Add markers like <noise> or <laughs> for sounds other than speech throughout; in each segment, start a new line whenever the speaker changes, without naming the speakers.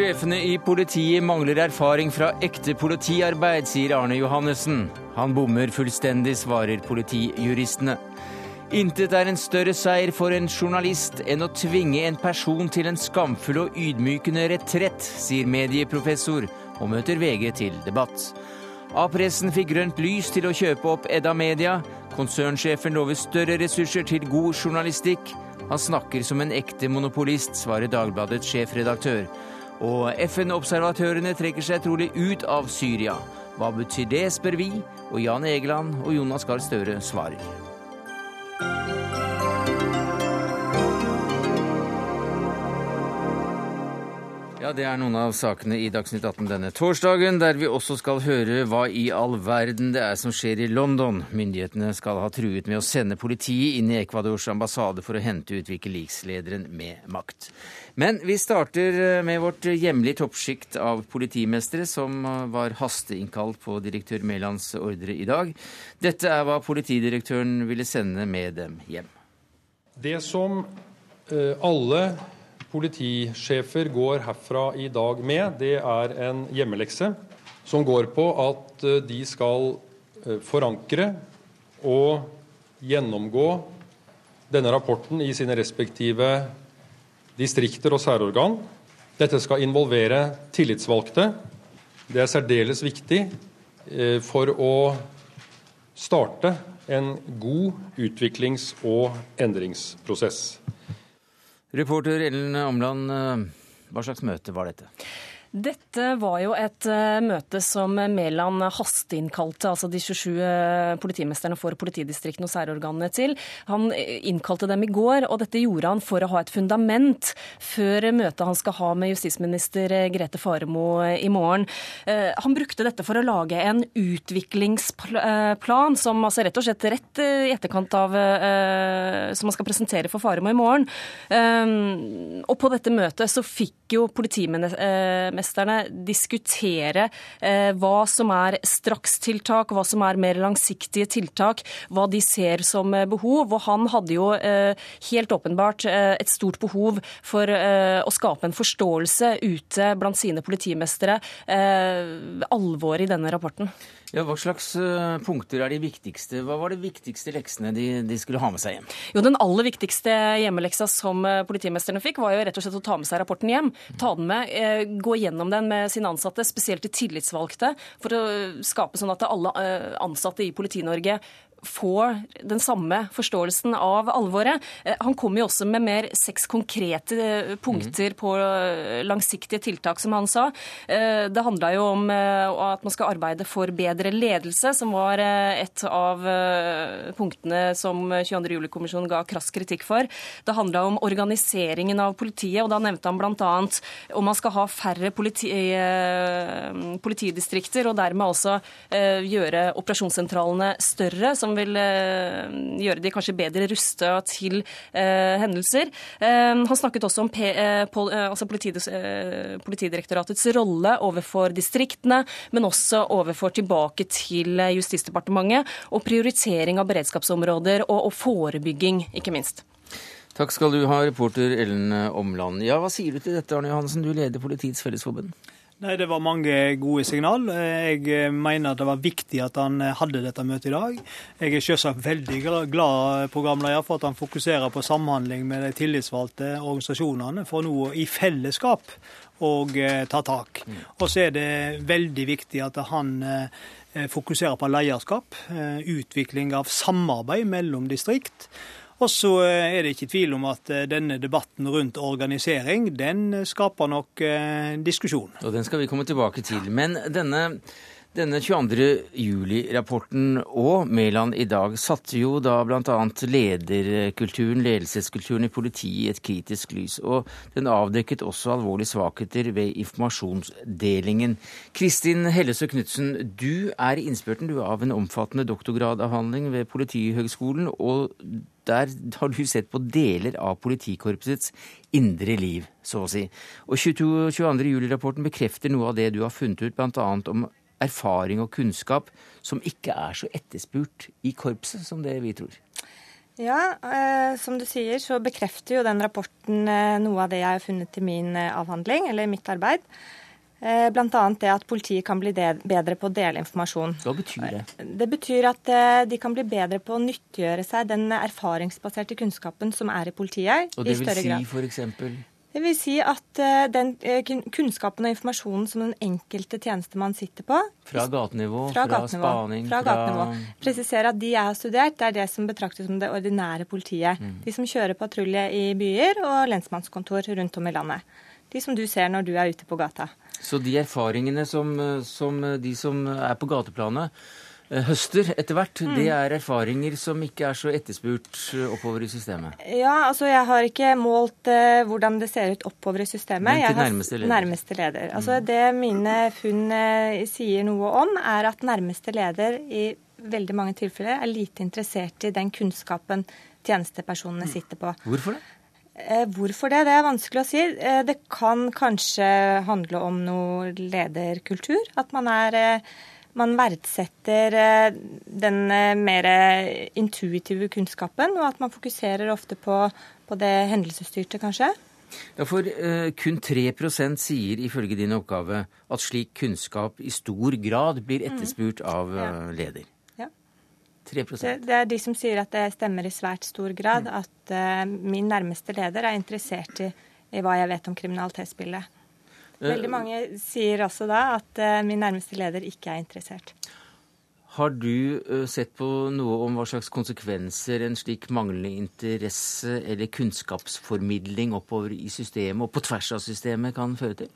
Sjefene i politiet mangler erfaring fra ekte politiarbeid, sier Arne Johannessen. Han bommer fullstendig, svarer politijuristene. Intet er en større seier for en journalist enn å tvinge en person til en skamfull og ydmykende retrett, sier medieprofessor, og møter VG til debatt. A-pressen fikk grønt lys til å kjøpe opp Edda Media. Konsernsjefen lover større ressurser til god journalistikk. Han snakker som en ekte monopolist, svarer Dagbladets sjefredaktør. Og FN-observatørene trekker seg trolig ut av Syria. Hva betyr det, spør vi, og Jan Egeland og Jonas Gahr Støre svarer. Ja, Det er noen av sakene i Dagsnytt 18 denne torsdagen, der vi også skal høre hva i all verden det er som skjer i London. Myndighetene skal ha truet med å sende politiet inn i Ecuadors ambassade for å hente ut Wikileaks-lederen med makt. Men vi starter med vårt hjemlige toppsjikt av politimestere, som var hasteinnkalt på direktør Mælands ordre i dag. Dette er hva politidirektøren ville sende med dem hjem.
Det som alle politisjefer går herfra i dag med, det er en hjemmelekse som går på at de skal forankre og gjennomgå denne rapporten i sine respektive distrikter og særorgan. Dette skal involvere tillitsvalgte. Det er særdeles viktig for å starte en god utviklings- og endringsprosess.
Reporter Ellen Omland, hva slags møte var dette?
Dette var jo et møte som Mæland hasteinnkalte altså de 27 politimesterne for politidistriktene og særorganene til. Han innkalte dem i går, og dette gjorde han for å ha et fundament før møtet han skal ha med justisminister Grete Faremo i morgen. Han brukte dette for å lage en utviklingsplan som altså rett og slett rett i etterkant av som han skal presentere for Faremo i morgen. Og på dette møtet så fikk jo politimesterne diskutere eh, hva som er strakstiltak, hva som er mer langsiktige tiltak, hva de ser som behov. Og han hadde jo eh, helt åpenbart eh, et stort behov for å skape en forståelse ute blant sine politimestere, alvoret i denne rapporten.
Ja, Hva slags punkter er de viktigste? Hva var de viktigste leksene de, de, skulle ha med seg hjem?
Jo, Den aller viktigste hjemmeleksa som politimesterne fikk, var jo rett og slett å ta med seg rapporten hjem. Ta den med, gå gjennom den med sine ansatte, spesielt de tillitsvalgte, for å skape sånn at alle ansatte i Politi-Norge får den samme forståelsen av alvoret. Han kom jo også med mer seks konkrete punkter på langsiktige tiltak, som han sa. Det handla jo om at man skal arbeide for bedre ledelse, som var et av punktene som 22. juli-kommisjonen ga krass kritikk for. Det handla om organiseringen av politiet, og da nevnte han bl.a. om man skal ha færre politi politidistrikter, og dermed også gjøre operasjonssentralene større. som vil gjøre de kanskje bedre rusta til eh, hendelser. Eh, han snakket også om P, eh, pol, altså Politidirektoratets rolle overfor distriktene, men også overfor tilbake til Justisdepartementet, og prioritering av beredskapsområder og, og forebygging, ikke minst.
Takk skal du ha, reporter Ellen Omland. Ja, Hva sier du til dette, Arne Johansen, du leder Politiets Fellesforbund?
Nei, Det var mange gode signal. Jeg mener det var viktig at han hadde dette møtet i dag. Jeg er selvsagt veldig glad programleder, for at han fokuserer på samhandling med de tillitsvalgte organisasjonene, for nå i fellesskap å ta tak. Og så er det veldig viktig at han fokuserer på lederskap, utvikling av samarbeid mellom distrikt. Og så er det ikke tvil om at denne debatten rundt organisering, den skaper nok eh, diskusjon.
Og den skal vi komme tilbake til. Men denne, denne 22. juli-rapporten og Mæland i dag satte jo da bl.a. lederkulturen, ledelseskulturen i politiet i et kritisk lys. Og den avdekket også alvorlige svakheter ved informasjonsdelingen. Kristin Hellesø Knutsen, du er i innspurten av en omfattende doktorgradavhandling ved Politihøgskolen. og der har du sett på deler av politikorpsets indre liv, så å si. Og 22. juli-rapporten bekrefter noe av det du har funnet ut, bl.a. om erfaring og kunnskap som ikke er så etterspurt i korpset som det vi tror.
Ja, eh, som du sier så bekrefter jo den rapporten eh, noe av det jeg har funnet i min eh, avhandling, eller mitt arbeid. Eh, Bl.a. det at politiet kan bli bedre på å dele informasjon.
Hva betyr det?
Det betyr at eh, de kan bli bedre på å nyttiggjøre seg den erfaringsbaserte kunnskapen som er i politiet.
Og
i
det vil si f.eks.
Det vil si at eh, den eh, kunnskapen og informasjonen som den enkelte tjenestemann sitter på
fra gatenivå,
fra,
fra,
gatenivå,
spaning,
fra gatenivå. Presisere at de jeg har studert, det er det som betraktes som det ordinære politiet.
Mm.
De som kjører patrulje i byer og lensmannskontor rundt om i landet. De som du ser når du er ute på gata.
Så de erfaringene som, som de som er på gateplanet høster etter hvert,
Mm.
det er erfaringer som ikke er så etterspurt eh, oppover i systemet.
Ja, altså jeg har ikke målt eh, hvordan det ser ut oppover i systemet.
Men til nærmeste leder. Mm.
Nærmeste leder. Altså Det mine funn eh, sier noe om, er at nærmeste leder i veldig mange tilfeller er lite interessert i den kunnskapen tjenestepersonene
Mm.
sitter på.
Hvorfor det?
Eh, Hvorfor det? Det er vanskelig å si. Eh, Det kan kanskje handle om noe lederkultur. At man er eh, man verdsetter eh, den eh, mer intuitive kunnskapen, og at man fokuserer ofte på, på det hendelsesstyrte, kanskje.
Ja, for eh, kun 3% sier ifølge din oppgave at slik kunnskap i stor grad blir etterspurt av eh,
Mm. Ja.
leder.
Ja.
3
Det, det er de som sier at det stemmer i svært stor grad,
Mm.
at eh, min nærmeste leder er interessert i, i hva jeg vet om kriminalitetsbildet.
Eh,
Veldig mange sier også da at eh, min nærmeste leder ikke er interessert.
Har du eh, sett på noe om hva slags konsekvenser en slik manglende interesse eller kunnskapsformidling oppover i systemet og på tvers av systemet kan føre til?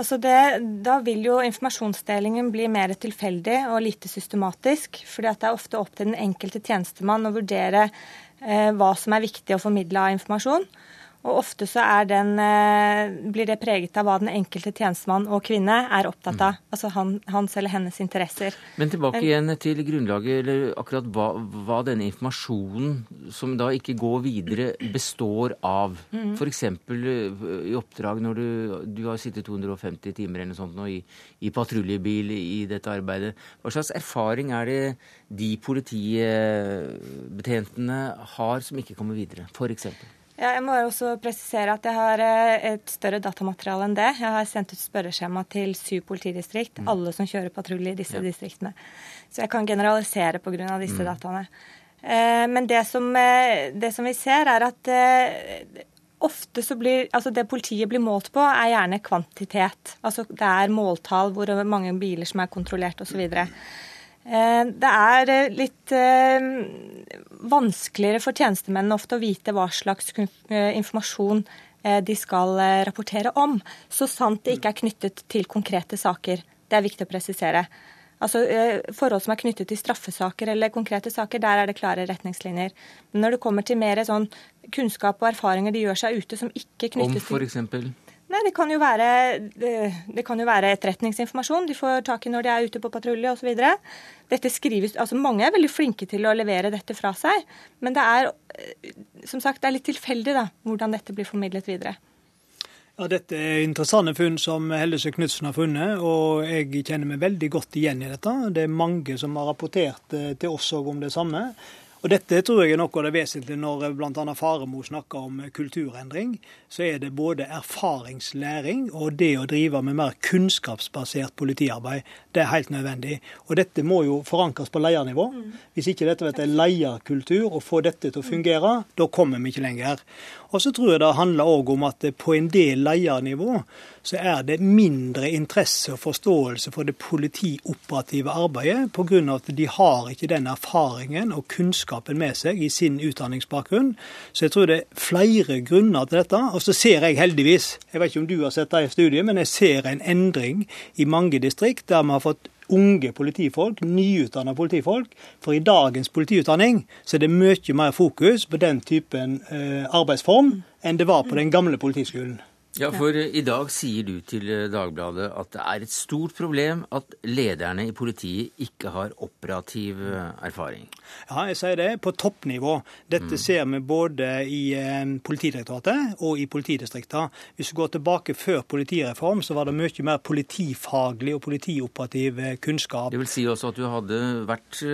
Altså det, da vil jo informasjonsdelingen bli mer tilfeldig og lite systematisk. fordi det er ofte opp til den enkelte tjenestemann å vurdere eh, hva som er viktig å formidle av informasjon. Og ofte så er den, eh, blir det preget av hva den enkelte tjenestemann og kvinne er opptatt av. Altså han, hans eller hennes interesser.
Men tilbake igjen til grunnlaget, eller akkurat hva, hva denne informasjonen som da ikke går videre, består av.
Mm.
F.eks. i oppdrag når du, du har sittet 250 timer eller noe sånt nå i, i patruljebil i dette arbeidet. Hva slags erfaring er det de politibetjentene har som ikke kommer videre, f.eks.?
Ja, jeg må også presisere at jeg har eh, et større datamateriale enn det. Jeg har sendt ut spørreskjema til syv politidistrikt, alle som kjører patrulje i disse distriktene. Så jeg kan generalisere pga. disse dataene. Eh, Men det som, eh, det som vi ser, er at ofte så blir Altså det politiet blir målt på, er gjerne kvantitet. Altså det er måltall, hvor mange biler som er kontrollert osv. Eh, Det er eh, litt eh, vanskeligere for tjenestemennene ofte å vite hva slags informasjon de skal rapportere om, så sant det ikke er knyttet til konkrete saker. Det er viktig å presisere. Altså Forhold som er knyttet til straffesaker eller konkrete saker, der er det klare retningslinjer. Men når det kommer til mer sånn kunnskap og erfaringer de gjør seg ute som ikke
Om
knyttes til
f.eks.
Nei, det kan jo være, det, det kan jo være etterretningsinformasjon de får tak i når de er ute på patrulje osv. Dette skrives, altså Mange er veldig flinke til å levere dette fra seg, men det er eh, som sagt, det er litt tilfeldig da, hvordan dette blir formidlet videre.
Ja, Dette er interessante funn som Hellesø Knutsen har funnet, og jeg kjenner meg veldig godt igjen i dette. Det er mange som har rapportert eh, til oss òg om det samme. Og Dette tror jeg er noe av det vesentlige når bl.a. Faremo snakker om kulturendring. Så er det både erfaringslæring og det å drive med mer kunnskapsbasert politiarbeid. Det er helt nødvendig. Og dette må jo forankres på ledernivå. Hvis ikke dette blir er lederkultur og få dette til å fungere, da kommer vi ikke lenger. Og så tror jeg det handler òg om at på en del ledernivå så er det mindre interesse og forståelse for det politioperative arbeidet, pga. at de har ikke den erfaringen og kunnskapen med seg i sin utdanningsbakgrunn. Så jeg tror det er flere grunner til dette. Og så ser jeg heldigvis, jeg vet ikke om du har sett det i studiet, men jeg ser en endring i mange distrikt der vi har fått unge politifolk, nyutdanna politifolk. For i dagens politiutdanning så er det mye mer fokus på den typen eh, arbeidsform enn det var på den gamle politiskolen.
Ja, for eh, i dag sier du til eh, Dagbladet at det er et stort problem at lederne i politiet ikke har operativ eh, erfaring.
Ja, jeg sier det. På toppnivå. Dette ser vi både i Politidirektoratet og i politidistriktene. Hvis vi går tilbake før politireform, så var det mye mer politifaglig og politioperativ kunnskap.
Det vil si også at du hadde vært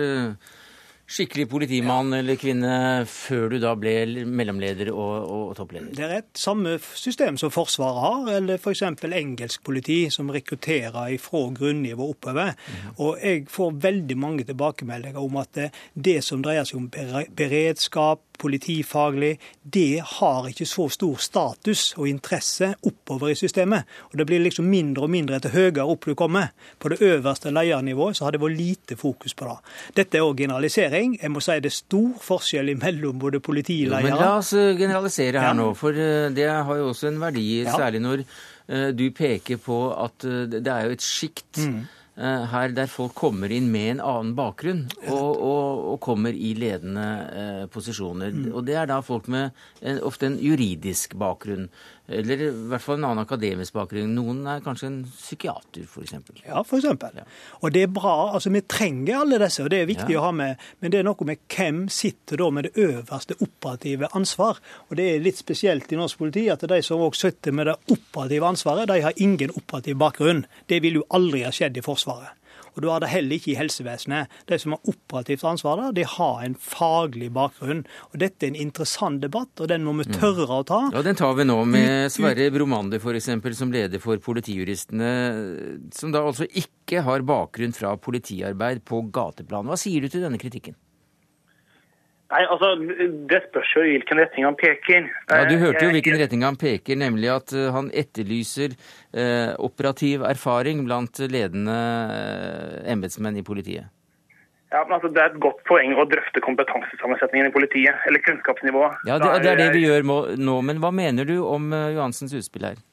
skikkelig politimann eller -kvinne før du da ble mellomleder og, og, toppleder?
Det er et samme system som Forsvaret har, eller f.eks. engelsk politi, som rekrutterer fra grunnivå oppover. Mm. Og jeg får veldig mange tilbakemeldinger om at det, det som dreier seg om beredskap, politifaglig, det har ikke så stor status og interesse oppover i systemet. Og Det blir liksom mindre og mindre etter høyere opp du kommer. På det øverste ledernivået så har det vært lite fokus på det. Dette er òg generalisering. Jeg må si det er stor forskjell mellom både politiledere
Men la oss eh, generalisere her ja. nå, for eh, det har jo også en verdi, særlig når uh, du peker på at det er jo et sjikt. Mm Eh, her der folk kommer inn med en annen bakgrunn og, og, og kommer i ledende eh, posisjoner. Mm. Og det er da folk med en, ofte en juridisk bakgrunn. Eller i hvert fall en annen akademisk bakgrunn. Noen er kanskje en psykiater, f.eks.
Ja, f.eks. Ja. Og det er bra. altså Vi trenger alle disse, og det er viktig ja. å ha med. Men det er noe med hvem sitter da med det øverste operative ansvar. Og det er litt spesielt i norsk politi at de som også sitter med det operative ansvaret, de har ingen operativ bakgrunn. Det vil jo aldri ha skjedd i Forsvaret. Og du har det heller ikke i helsevesenet. De som har operativt ansvar der, de har en faglig bakgrunn. Og Dette er en interessant debatt, og den må vi mm. tørre å ta.
Ja, Den tar vi nå med Sverre Bromander f.eks., som leder for Politijuristene, som da altså ikke har bakgrunn fra politiarbeid på gateplan. Hva sier du til denne kritikken?
Nei, altså, Det spørs jo i hvilken retning han peker.
Ja, Du hørte jo hvilken retning han peker, nemlig at eh, han etterlyser eh, operativ erfaring blant ledende eh, embetsmenn i politiet.
Ja, men altså, Det er et godt poeng å drøfte kompetansesammensetningen i politiet, eller kunnskapsnivået.
Ja, Det, det er det vi gjør nå, men hva mener du om uh, Johansens utspill her?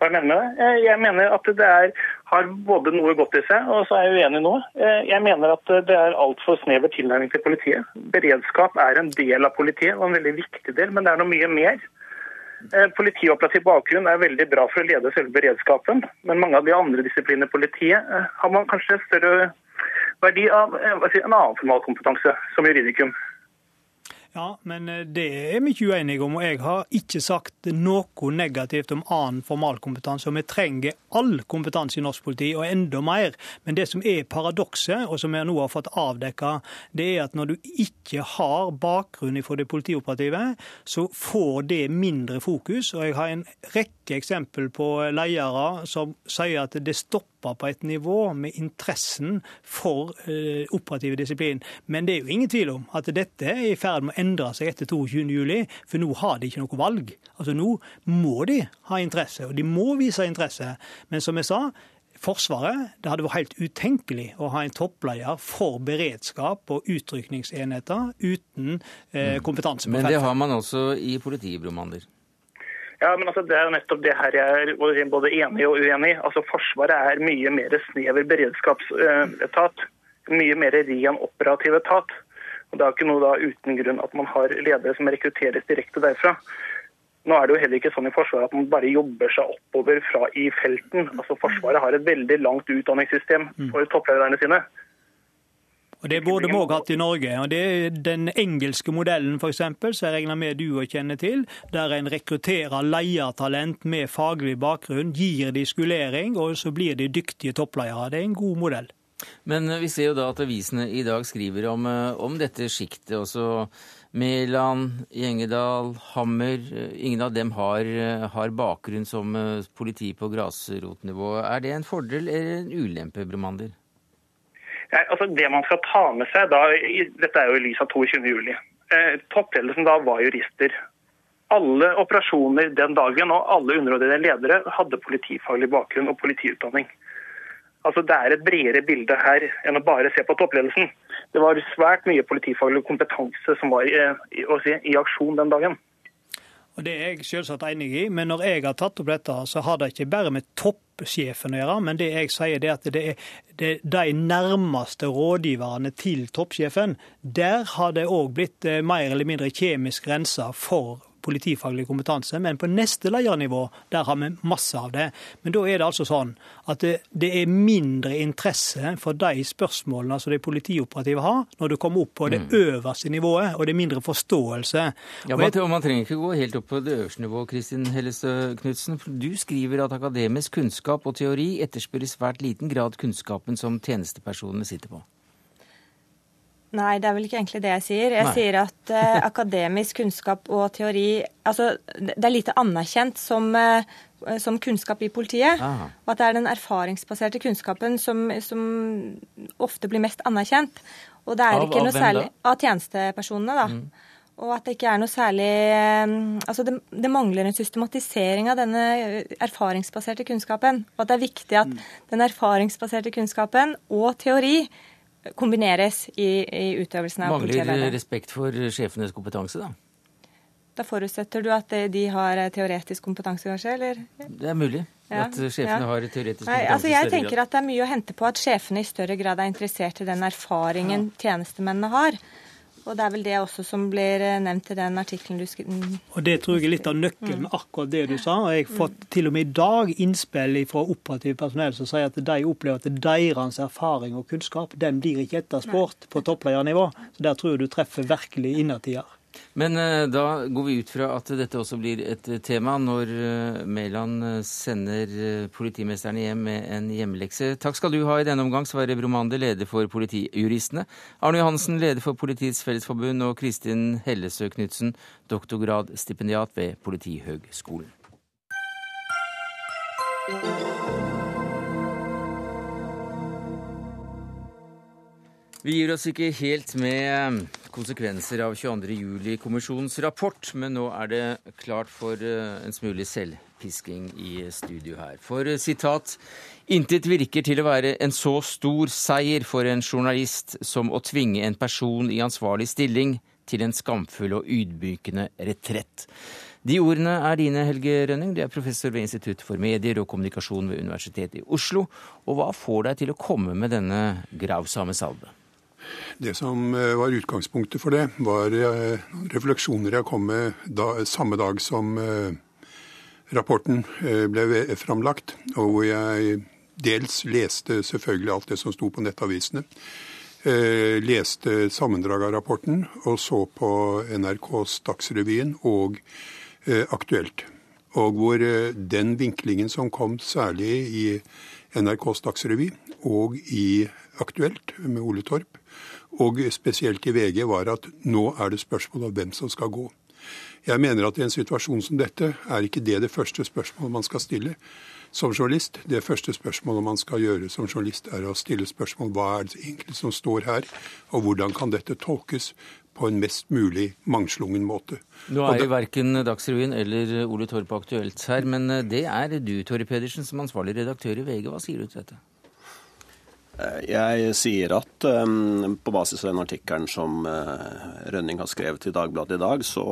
Hva jeg mener med det? Jeg mener at det er, har både noe godt i seg, og så er jeg uenig nå. Eh, jeg mener at det er altfor snever tilnærming til politiet. Beredskap er en del av politiet, og en veldig viktig del, men det er noe mye mer. Eh, politioperativ bakgrunn er veldig bra for å lede selve beredskapen, men mange av de andre disiplinene i politiet eh, har man kanskje større verdi av en annen formalkompetanse, som juridikum.
Ja, men eh, det er vi ikke uenige om. og Jeg har ikke sagt noe negativt om annen formalkompetanse. og Vi trenger all kompetanse i norsk politi, og enda mer. Men det som er paradokset, og som jeg nå har fått avdekka, det er at når du ikke har bakgrunn fra det politioperative, så får det mindre fokus. Og jeg har en rekke eksempel på ledere som sier at det stopper på et nivå med interessen for eh, operativ disiplin. Men det er jo ingen tvil om at dette er i ferd med å endre seg etter 22.07, for nå har de ikke noe valg. Altså Nå må de ha interesse, og de må vise interesse. Men som jeg sa, Forsvaret det hadde vært helt utenkelig å ha en toppleder for beredskap og utrykningsenheter uten eh, mm. kompetanse.
Men det har man også i politiet, Bromander?
Ja, men altså, Det er jo nettopp det her jeg er både enig og uenig i. Altså, Forsvaret er mye mer snever beredskapsetat. Mye mer ren operativ etat. Og Det er ikke noe da uten grunn at man har ledere som rekrutteres direkte derfra. Nå er det jo heller ikke sånn i Forsvaret at man bare jobber seg oppover fra i felten. Altså Forsvaret har et veldig langt utdanningssystem for topplederne sine.
Og Det burde vi òg hatt i Norge. og Det er den engelske modellen for eksempel, som jeg regner med du å kjenne til, der en rekrutterer leiertalent med faglig bakgrunn, gir de skolering, og så blir de dyktige toppleiere. Det er en god modell.
Men vi ser jo da at avisene i dag skriver om, eh, om dette sjiktet. også Mæland, Gjengedal, Hammer. Ingen av dem har, har, bakgrunn som eh, politi på grasrotnivå. Er det en fordel eller en ulempe, Bromander?
Ja, altså det man skal ta med seg da, Dette er jo i lys av 22.07. Eh, toppledelsen da var jurister. Alle operasjoner den dagen og alle underordnede ledere hadde politifaglig bakgrunn og politiutdanning. Altså Det er et bredere bilde her enn å bare se på toppledelsen. Det var svært mye politifaglig kompetanse som var i, i, si, i aksjon den dagen.
Og Det er jeg selvsagt enig i, men når jeg har tatt opp dette, så har det ikke bare med toppsjefen å gjøre. Men det jeg sier er at det er, det er de nærmeste rådgiverne til toppsjefen. Der har det òg blitt eh, mer eller mindre kjemisk rensa for politifaglig kompetanse, men på neste ledernivå der har vi masse av det. Men da er det altså sånn at det, det er mindre interesse for de spørsmålene som de politioperative har, når du kommer opp på det mm. øverste nivået, og det er mindre forståelse.
Ja, man, jeg... man trenger ikke gå helt opp på det øverste nivået, Kristin Hellestø Knutsen. Du skriver at akademisk kunnskap og teori etterspør i svært liten grad kunnskapen som tjenestepersonene sitter på.
Nei, det er vel ikke egentlig det jeg sier. Jeg Nei. sier at eh, akademisk kunnskap og teori Altså, det er lite anerkjent som, eh, som kunnskap i politiet. Aha. Og at det er den erfaringsbaserte kunnskapen som, som, ofte blir mest anerkjent. Og det er av, ikke noe særlig? Av tjenestepersonene, da. Mm. Og at det ikke er noe særlig uh, Altså, det, det, mangler en systematisering av denne erfaringsbaserte kunnskapen. Og at det er viktig at mm. den erfaringsbaserte kunnskapen og teori kombineres i, i utøvelsen av politiarbeidet.
Mangler respekt for sjefenes kompetanse, da?
Da forutsetter du at de har teoretisk kompetanse, kanskje? eller?
Det er mulig. Ja, at sjefene ja. har teoretisk kompetanse.
Nei, altså jeg tenker at Det er mye å hente på at sjefene i større grad er interessert i den erfaringen ja. tjenestemennene har. Og det er vel det også som blir eh, nevnt i den artikkelen du skrev. Mm.
Og Det tror jeg er litt av nøkkelen med akkurat det du sa. og Jeg har fått til og med i dag innspill fra operativt personell som sier at de opplever at deres erfaring og kunnskap den blir ikke etterspurt på toppledernivå. Så Der tror jeg du treffer virkelig innertier.
Men uh, da går vi ut fra at dette også blir et uh, tema når uh, Mæland sender politimesterne hjem med en hjemmelekse. Takk skal du ha i denne omgang, Sverre Bromander, leder for Politijuristene. Arne Johansen, leder for Politiets Fellesforbund, og Kristin Hellesø Knutsen, doktorgradsstipendiat ved Politihøgskolen. Vi gir oss ikke helt med konsekvenser av 22.07-kommisjonens rapport, men nå er det klart for eh, en smule selvpisking i studio her. For eh, sitat Intet virker til å være en så stor seier for en journalist som å tvinge en person i ansvarlig stilling til en skamfull og ydmykende retrett. De ordene er dine, Helge Rønning. Du er professor ved Institutt for medier og kommunikasjon ved Universitetet i Oslo. Og hva får deg til å komme med denne gravsame salve?
Det som eh, var utgangspunktet for det, var eh, refleksjoner jeg kom med da, samme dag som eh, rapporten ble framlagt, og hvor jeg dels leste selvfølgelig alt det som sto på nettavisene. Leste sammendrag av rapporten og så på NRKs Dagsrevyen og Aktuelt. Og hvor den vinklingen som kom særlig i NRKs Dagsrevy og i Aktuelt med Ole Torp, og spesielt i VG, var at nå er det spørsmål om hvem som skal gå. Jeg mener at i en situasjon som dette er ikke det det første spørsmålet man skal stille som journalist. Det første spørsmålet man skal gjøre som journalist, er å stille spørsmål hva er det egentlig som står her, og hvordan kan dette tolkes på en mest mulig mangslungen måte.
Nå er jo verken Dagsrevyen eller Ole Torp aktuelt her, men det er du, Torre Pedersen, som ansvarlig redaktør i VG. Hva sier du til dette?
Jeg sier at um, på basis av den artikkelen som uh, Rønning har skrevet i Dagbladet i dag, så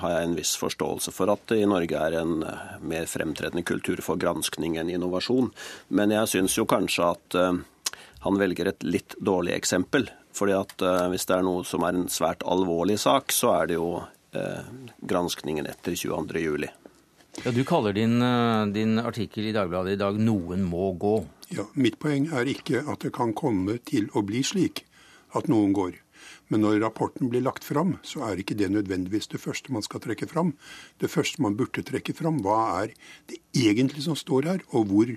har jeg en viss forståelse for at det i Norge er en uh, mer fremtredende kultur for granskning enn innovasjon. Men jeg syns jo kanskje at uh, han velger et litt dårlig eksempel. fordi at hvis det er noe som er en svært alvorlig sak, så er det jo granskningen etter 22.07.
Ja, du kaller din, din artikkel i Dagbladet i dag 'Noen må gå'.
Ja, Mitt poeng er ikke at det kan komme til å bli slik at noen går. Men når rapporten blir lagt fram, så er ikke det nødvendigvis det første man skal trekke fram. Det første man burde trekke fram, hva er det egentlig som står her, og hvor,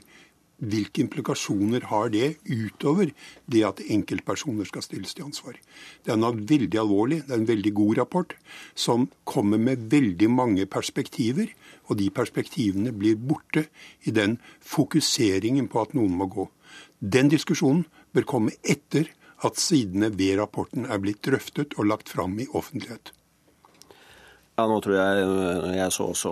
hvilke implikasjoner har det utover det at enkeltpersoner skal stilles til ansvar. Det er noe veldig alvorlig, det er en veldig god rapport, som kommer med veldig mange perspektiver og de perspektivene blir borte i den fokuseringen på at noen må gå. Den diskusjonen bør komme etter at sidene ved rapporten er blitt drøftet og lagt fram i offentlighet.
Ja, nå tror jeg jeg så også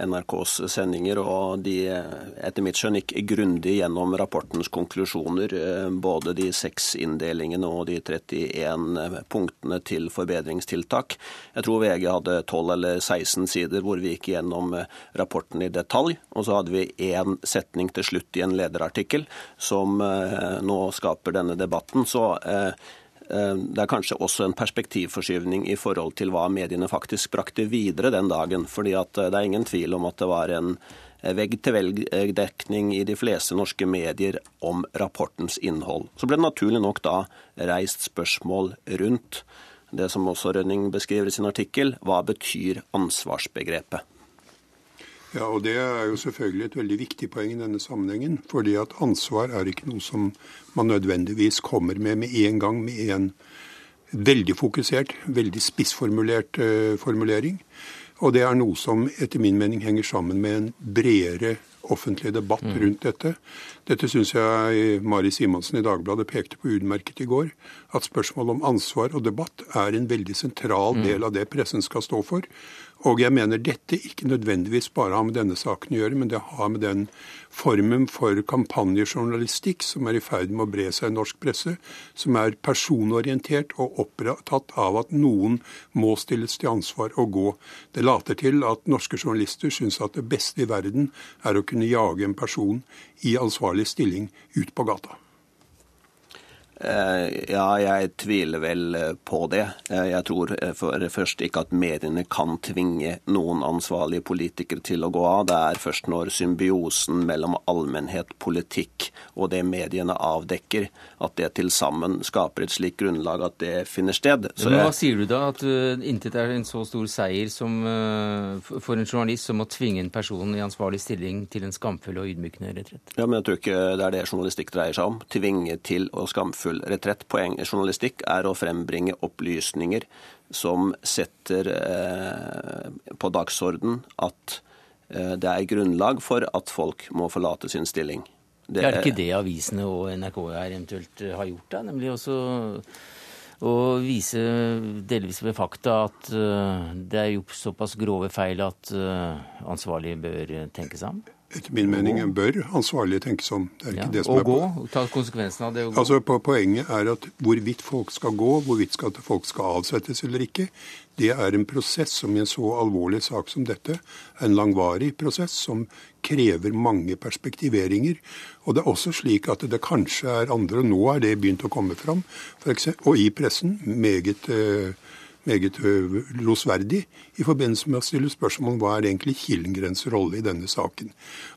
NRKs sendinger, og de etter mitt skjønn gikk grundig gjennom rapportens konklusjoner. Eh, både de seks inndelingene og de 31 punktene til forbedringstiltak. Jeg tror VG hadde 12 eller 16 sider hvor vi gikk gjennom eh, rapporten i detalj. Og så hadde vi én setning til slutt i en lederartikkel som eh, nå skaper denne debatten. Så Eh, det er kanskje også en perspektivforskyvning i forhold til hva mediene faktisk brakte videre den dagen. fordi eh, det er ingen tvil om at det var en eh, vegg-til-vegg-dekning i de fleste norske medier om rapportens innhold. Så ble det naturlig nok da reist spørsmål rundt det som også Rønning beskriver i sin artikkel. Hva betyr ansvarsbegrepet?
Ja, og Det er jo selvfølgelig et veldig viktig poeng i denne sammenhengen. fordi at ansvar er ikke noe som man nødvendigvis kommer med med en gang med en veldig fokusert, veldig spissformulert uh, formulering. Og det er noe som etter min mening henger sammen med en bredere offentlig debatt mm. rundt dette. Dette syns jeg Mari Simonsen i Dagbladet pekte på utmerket i går. At spørsmålet om ansvar og debatt er en veldig sentral mm. del av det pressen skal stå for. Og jeg mener dette ikke nødvendigvis bare har med denne saken å gjøre, men det har med den formen for kampanjejournalistikk som er i ferd med å bre seg i norsk presse, som er personorientert og opptatt av at noen må stilles til ansvar og gå. Det later til at norske journalister syns at det beste i verden er å kunne jage en person i ansvarlig stilling ut på gata.
Eh, ja, jeg tviler vel eh, på det. Eh, jeg tror for det første ikke at mediene kan tvinge noen ansvarlige politikere til å gå av. Det er først når symbiosen mellom allmennhet, politikk og det mediene avdekker, at det til sammen skaper et slikt grunnlag at det finner sted.
Så Men hva sier du da? At intet er en så stor seier som, for en journalist som å tvinge en person i ansvarlig stilling til en skamfull og ydmykende retrett?
Ja, men jeg tror ikke det er det journalistikk dreier seg om. Tvinge til å skamfull full retrett. Poeng i journalistikk er å frembringe opplysninger som setter eh, på dagsorden at eh, det er grunnlag for at folk må forlate sin stilling.
Det er ikke det avisene og NRK her eventuelt eh, har gjort, da? Nemlig også å vise delvis ved fakta at det er gjort såpass grove feil at ansvarlige bør tenke seg om?
Etter min mening bør ansvarlige tenke som.
Det er ikke ja, det som og er gå, ta konsekvensen av det gå.
Altså, Poenget er at hvorvidt folk skal gå, hvorvidt skal folk skal avsettes eller ikke, det er en prosess som i en så alvorlig sak som dette en langvarig prosess som krever mange perspektiveringer. Og det er også slik at det kanskje er andre, og nå er det begynt å komme fram, eksempel, og i pressen, meget eh, meget losverdig i forbindelse med å stille spørsmål om hva er egentlig Killengrens rolle i denne saken.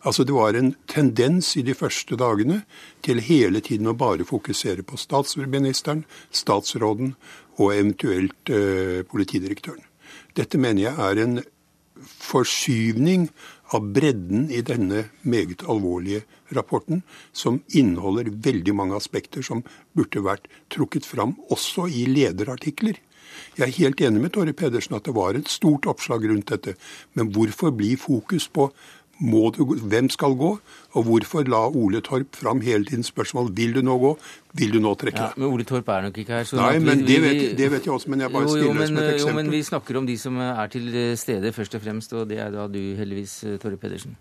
Altså Det var en tendens i de første dagene til hele tiden å bare fokusere på statsministeren, statsråden og eventuelt eh, politidirektøren. Dette mener jeg er en forskyvning av bredden i denne meget alvorlige rapporten, som inneholder veldig mange aspekter som burde vært trukket fram også i lederartikler. Jeg er helt enig med Torre Pedersen at det var et stort oppslag rundt dette. Men hvorfor bli fokus på du, hvem skal gå, og hvorfor la Ole Torp fram hele tiden spørsmål vil du nå gå, vil du nå trekke deg?
Ja, men Ole Torp er nok ikke her.
Nei, men vi, det, vet, det, vet, jeg også, men jeg bare jo, jo, stiller men, som et eksempel.
Jo, men vi snakker om de som er til stede først og fremst, og det er da du heldigvis, Torre Pedersen.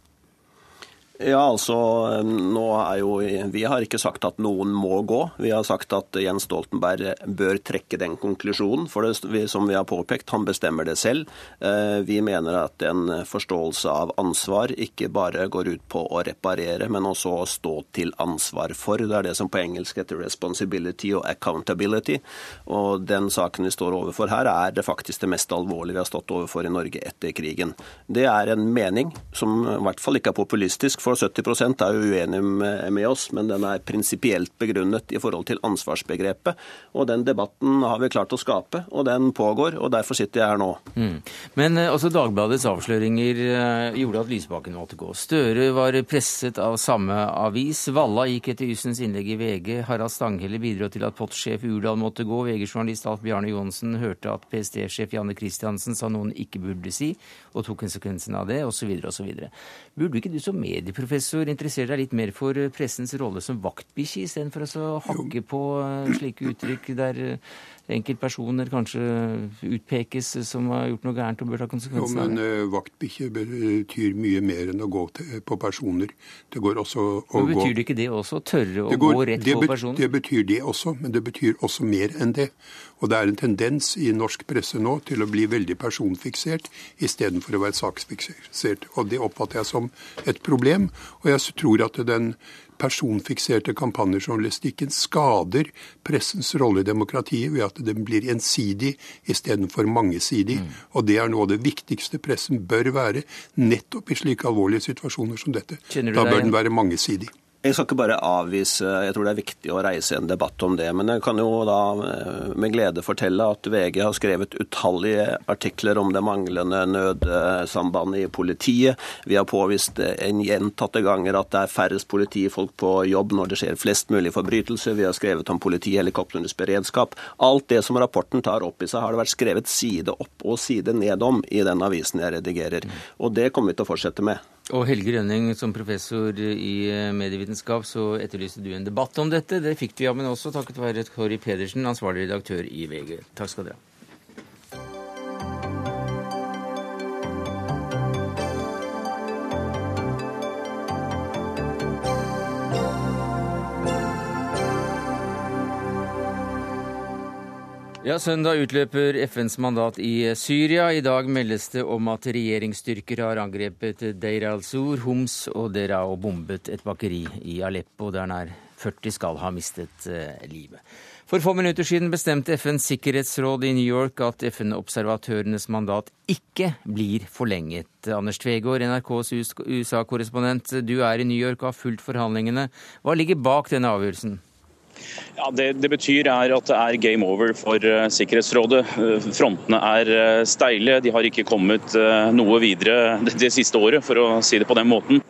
Ja, altså, nå er jo, Vi har ikke sagt at noen må gå. Vi har sagt at Jens Stoltenberg bør trekke den konklusjonen. For det, som vi har påpekt, han bestemmer det selv. Eh, vi mener at en forståelse av ansvar ikke bare går ut på å reparere, men også å stå til ansvar for. Det er det som på engelsk heter responsibility og accountability. Og den saken vi står overfor her, er det faktisk det mest alvorlige vi har stått overfor i Norge etter krigen. Det er en mening som i hvert fall ikke er populistisk for 70% er jo uenig med oss, men den er prinsipielt begrunnet i forhold til ansvarsbegrepet. Og Den debatten har vi klart å skape, og den pågår. og Derfor sitter jeg her nå.
Mm. Men eh, også Dagbladets avsløringer eh, gjorde at Lysbakken måtte gå. Støre var presset av samme avis. Valla gikk etter Ysens innlegg i VG. Harald Stanghelle bidro til at POT-sjef Urdal måtte gå. VG-journalist Alf Bjarne Johansen hørte at PST-sjef Janne Christiansen sa noen ikke burde si, og tok konsekvensen av det, osv. osv. Burde ikke du som medieprofessor interessere deg litt mer for eh, pressens rolle som vaktbikkje, istedenfor å hakke på eh, slike uttrykk der eh, enkeltpersoner kanskje utpekes som har gjort noe gærent og bør ta konsekvensen
av det? Jo, men vaktbikkje betyr mye mer enn å gå til, på personer. Det går også å
men Betyr det ikke det også? Tørre å går, gå rett på personer?
Det betyr det også, men det betyr også mer enn det. Og det er en tendens i norsk presse nå til å bli veldig personfiksert istedenfor å være saksfiksert. Og det oppfatter jeg som et problem. Og jeg tror at den personfikserte kampanjejournalistikken skader pressens rolle i demokratiet ved at den blir ensidig istedenfor mangesidig. Mm. Og det er noe av det viktigste pressen bør være nettopp i slike alvorlige situasjoner som dette. Da bør den være mangesidig.
Jeg skal ikke bare avvise Jeg tror det er viktig å reise en debatt om det. Men jeg kan jo da eh, med glede fortelle at VG har skrevet utallige artikler om det manglende nødsambandet i politiet. Vi har påvist en gjentatte ganger at det er færrest politifolk på jobb når det skjer flest mulig forbrytelser. Vi har skrevet om politihelikoptrenes beredskap. Alt det som rapporten tar opp i seg, har det vært skrevet side opp og side ned om i den avisen jeg redigerer. Og det kommer vi til å fortsette med.
Og Helge Rønning, som professor i eh, medievitenskap, så etterlyste du en debatt om dette. Det fikk vi, ja, men også takket være Kåri Pedersen, ansvarlig redaktør i VG. Takk skal dere ha. Ja, Søndag utløper FNs mandat i Syria. I dag meldes det om at regjeringsstyrker har angrepet Deir al-Sur, Homs og Dera og bombet et bakeri i Aleppo, der nær 40 skal ha mistet eh, livet. For få minutter siden bestemte FNs sikkerhetsråd i New York at FN-observatørenes mandat ikke blir forlenget. Anders Tvegård, NRKs USA-korrespondent, du er i New York og har fulgt forhandlingene. Hva ligger bak denne avgjørelsen?
Ja, det, det, betyr er at det er game over for uh, Sikkerhetsrådet. Uh, frontene er uh, steile. De har ikke kommet noe videre det, siste året, for å si det på den måten.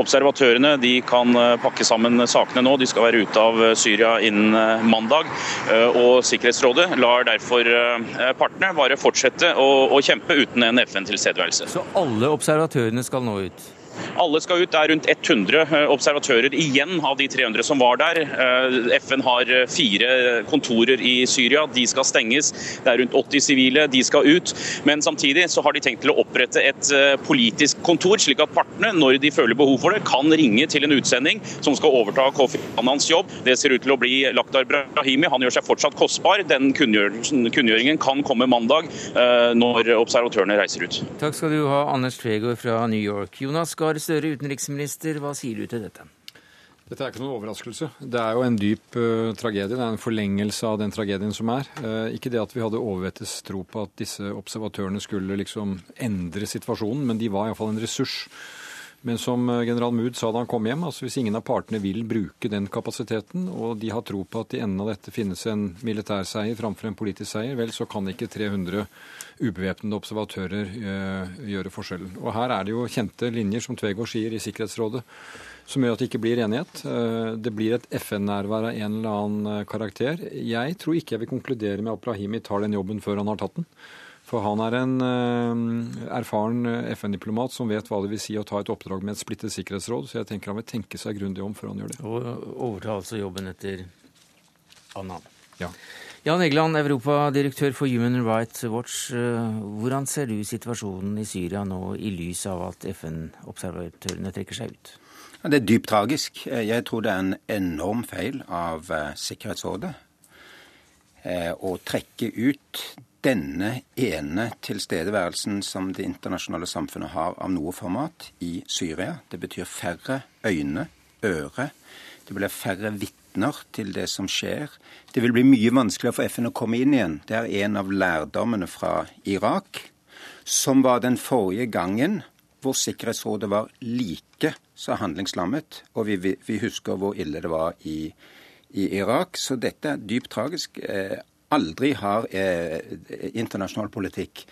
Observatørene de kan pakke sammen sakene nå. De skal være ute av Syria innen mandag. og Sikkerhetsrådet lar derfor partene bare fortsette å, å kjempe uten en FN-tilstedeværelse.
Så alle observatørene skal nå ut?
Alle skal ut. Det er rundt 100 eh, observatører igjen av de 300 som var der. Eh, FN har eh, fire kontorer i Syria. De skal stenges. Det er rundt 80 sivile. De skal ut. Men samtidig så har de tenkt til å opprette et politisk kontor, slik at partene, når de føler behov for det, kan ringe til en utsending som skal overta Kofi Annans jobb. Det ser ut til å bli Lakhdar Brahimi. Han gjør seg fortsatt kostbar. Den kunngjøringen kan komme mandag, når observatørene reiser ut.
Takk skal du ha, Anders Tvegård fra New York. Jonas Gahr Støre, utenriksminister, hva sier du til dette?
Dette er ikke noen overraskelse. Det er jo en dyp uh, tragedie. Det er en forlengelse av den tragedien som er. Uh, ikke det at vi hadde overvettes tro på at disse observatørene skulle liksom endre situasjonen, men de var iallfall en ressurs. Men som eh, general Mood sa da han kom hjem, altså hvis ingen av partene vil bruke den kapasiteten, og de har tro på at i enden av dette finnes en militær seier framfor en politisk seier, vel, så kan ikke 300 ubevæpnede observatører uh, gjøre forskjellen. Og her er det jo kjente linjer, som Tvegård sier, i Sikkerhetsrådet, som gjør at det ikke blir enighet. Uh, det blir et FN-nærvær av en eller annen karakter. Jeg tror ikke jeg vil konkludere med at Brahimi tar den jobben før han har tatt den. For han er en erfaren FN-diplomat som vet hva det vil si å ta et oppdrag med et splittet sikkerhetsråd, så jeg tenker han vil tenke seg grundig om før han gjør det.
Og overta altså jobben etter Annan.
Ja.
Jan Egeland, europadirektør for Human Rights Watch. Eh, hvordan ser du situasjonen i Syria nå, i lys av at FN-observatørene trekker seg ut?
Det er dypt tragisk. Jeg tror det er en enorm feil av eh, Sikkerhetsrådet eh, å trekke ut denne ene tilstedeværelsen som det internasjonale samfunnet har av noe format i Syria. Det betyr færre øyne, øre. Det blir færre vitner til det som skjer. Det vil bli mye vanskeligere for FN å komme inn igjen. Det er en av lærdommene fra Irak, som var den forrige gangen hvor Sikkerhetsrådet var like så handlingslammet. Og vi, vi husker hvor ille det var i, i, Irak. Så dette er dypt tragisk. Aldri har eh, internasjonal politikk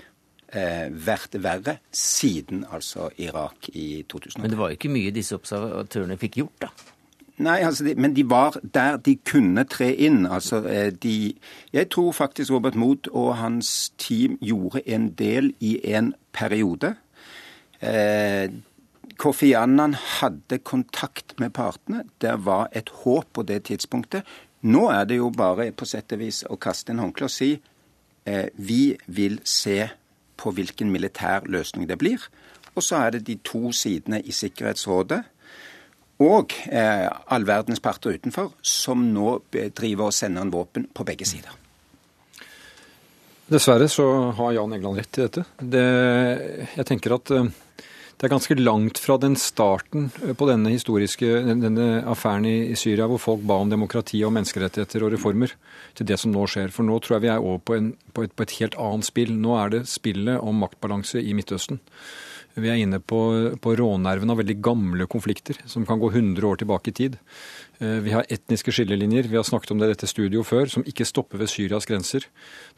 eh, vært verre siden altså Irak i 2000.
Men det var jo ikke mye disse observatørene fikk gjort, da?
Nei, altså de, men de var der de kunne tre inn. Altså, eh, de, jeg tror faktisk Robert Mood og hans team gjorde en del i en periode. Eh, Kofi Annan hadde kontakt med partene. Det var et håp på det tidspunktet. Nå er det jo bare på sett og vis å kaste en håndkle og si eh, vi vil se på hvilken militær løsning det blir. Og så er det de to sidene i Sikkerhetsrådet og eh, all verdens parter utenfor, som nå driver og sender en våpen på begge sider.
Dessverre så har Jan Egeland rett i dette. Det, jeg tenker at eh, det er ganske langt fra den starten eh, på denne historiske denne affæren i Syria, hvor folk ba om demokrati og menneskerettigheter og reformer, til det som nå skjer. For nå tror jeg vi er over på, en, på, et, på et helt annet spill. Nå er det spillet om maktbalanse i Midtøsten. Vi er inne på, på rånerven av veldig gamle konflikter som kan gå 100 år tilbake i tid. Eh, vi har etniske skillelinjer, vi har snakket om det i dette studio før, som ikke stopper ved Syrias grenser.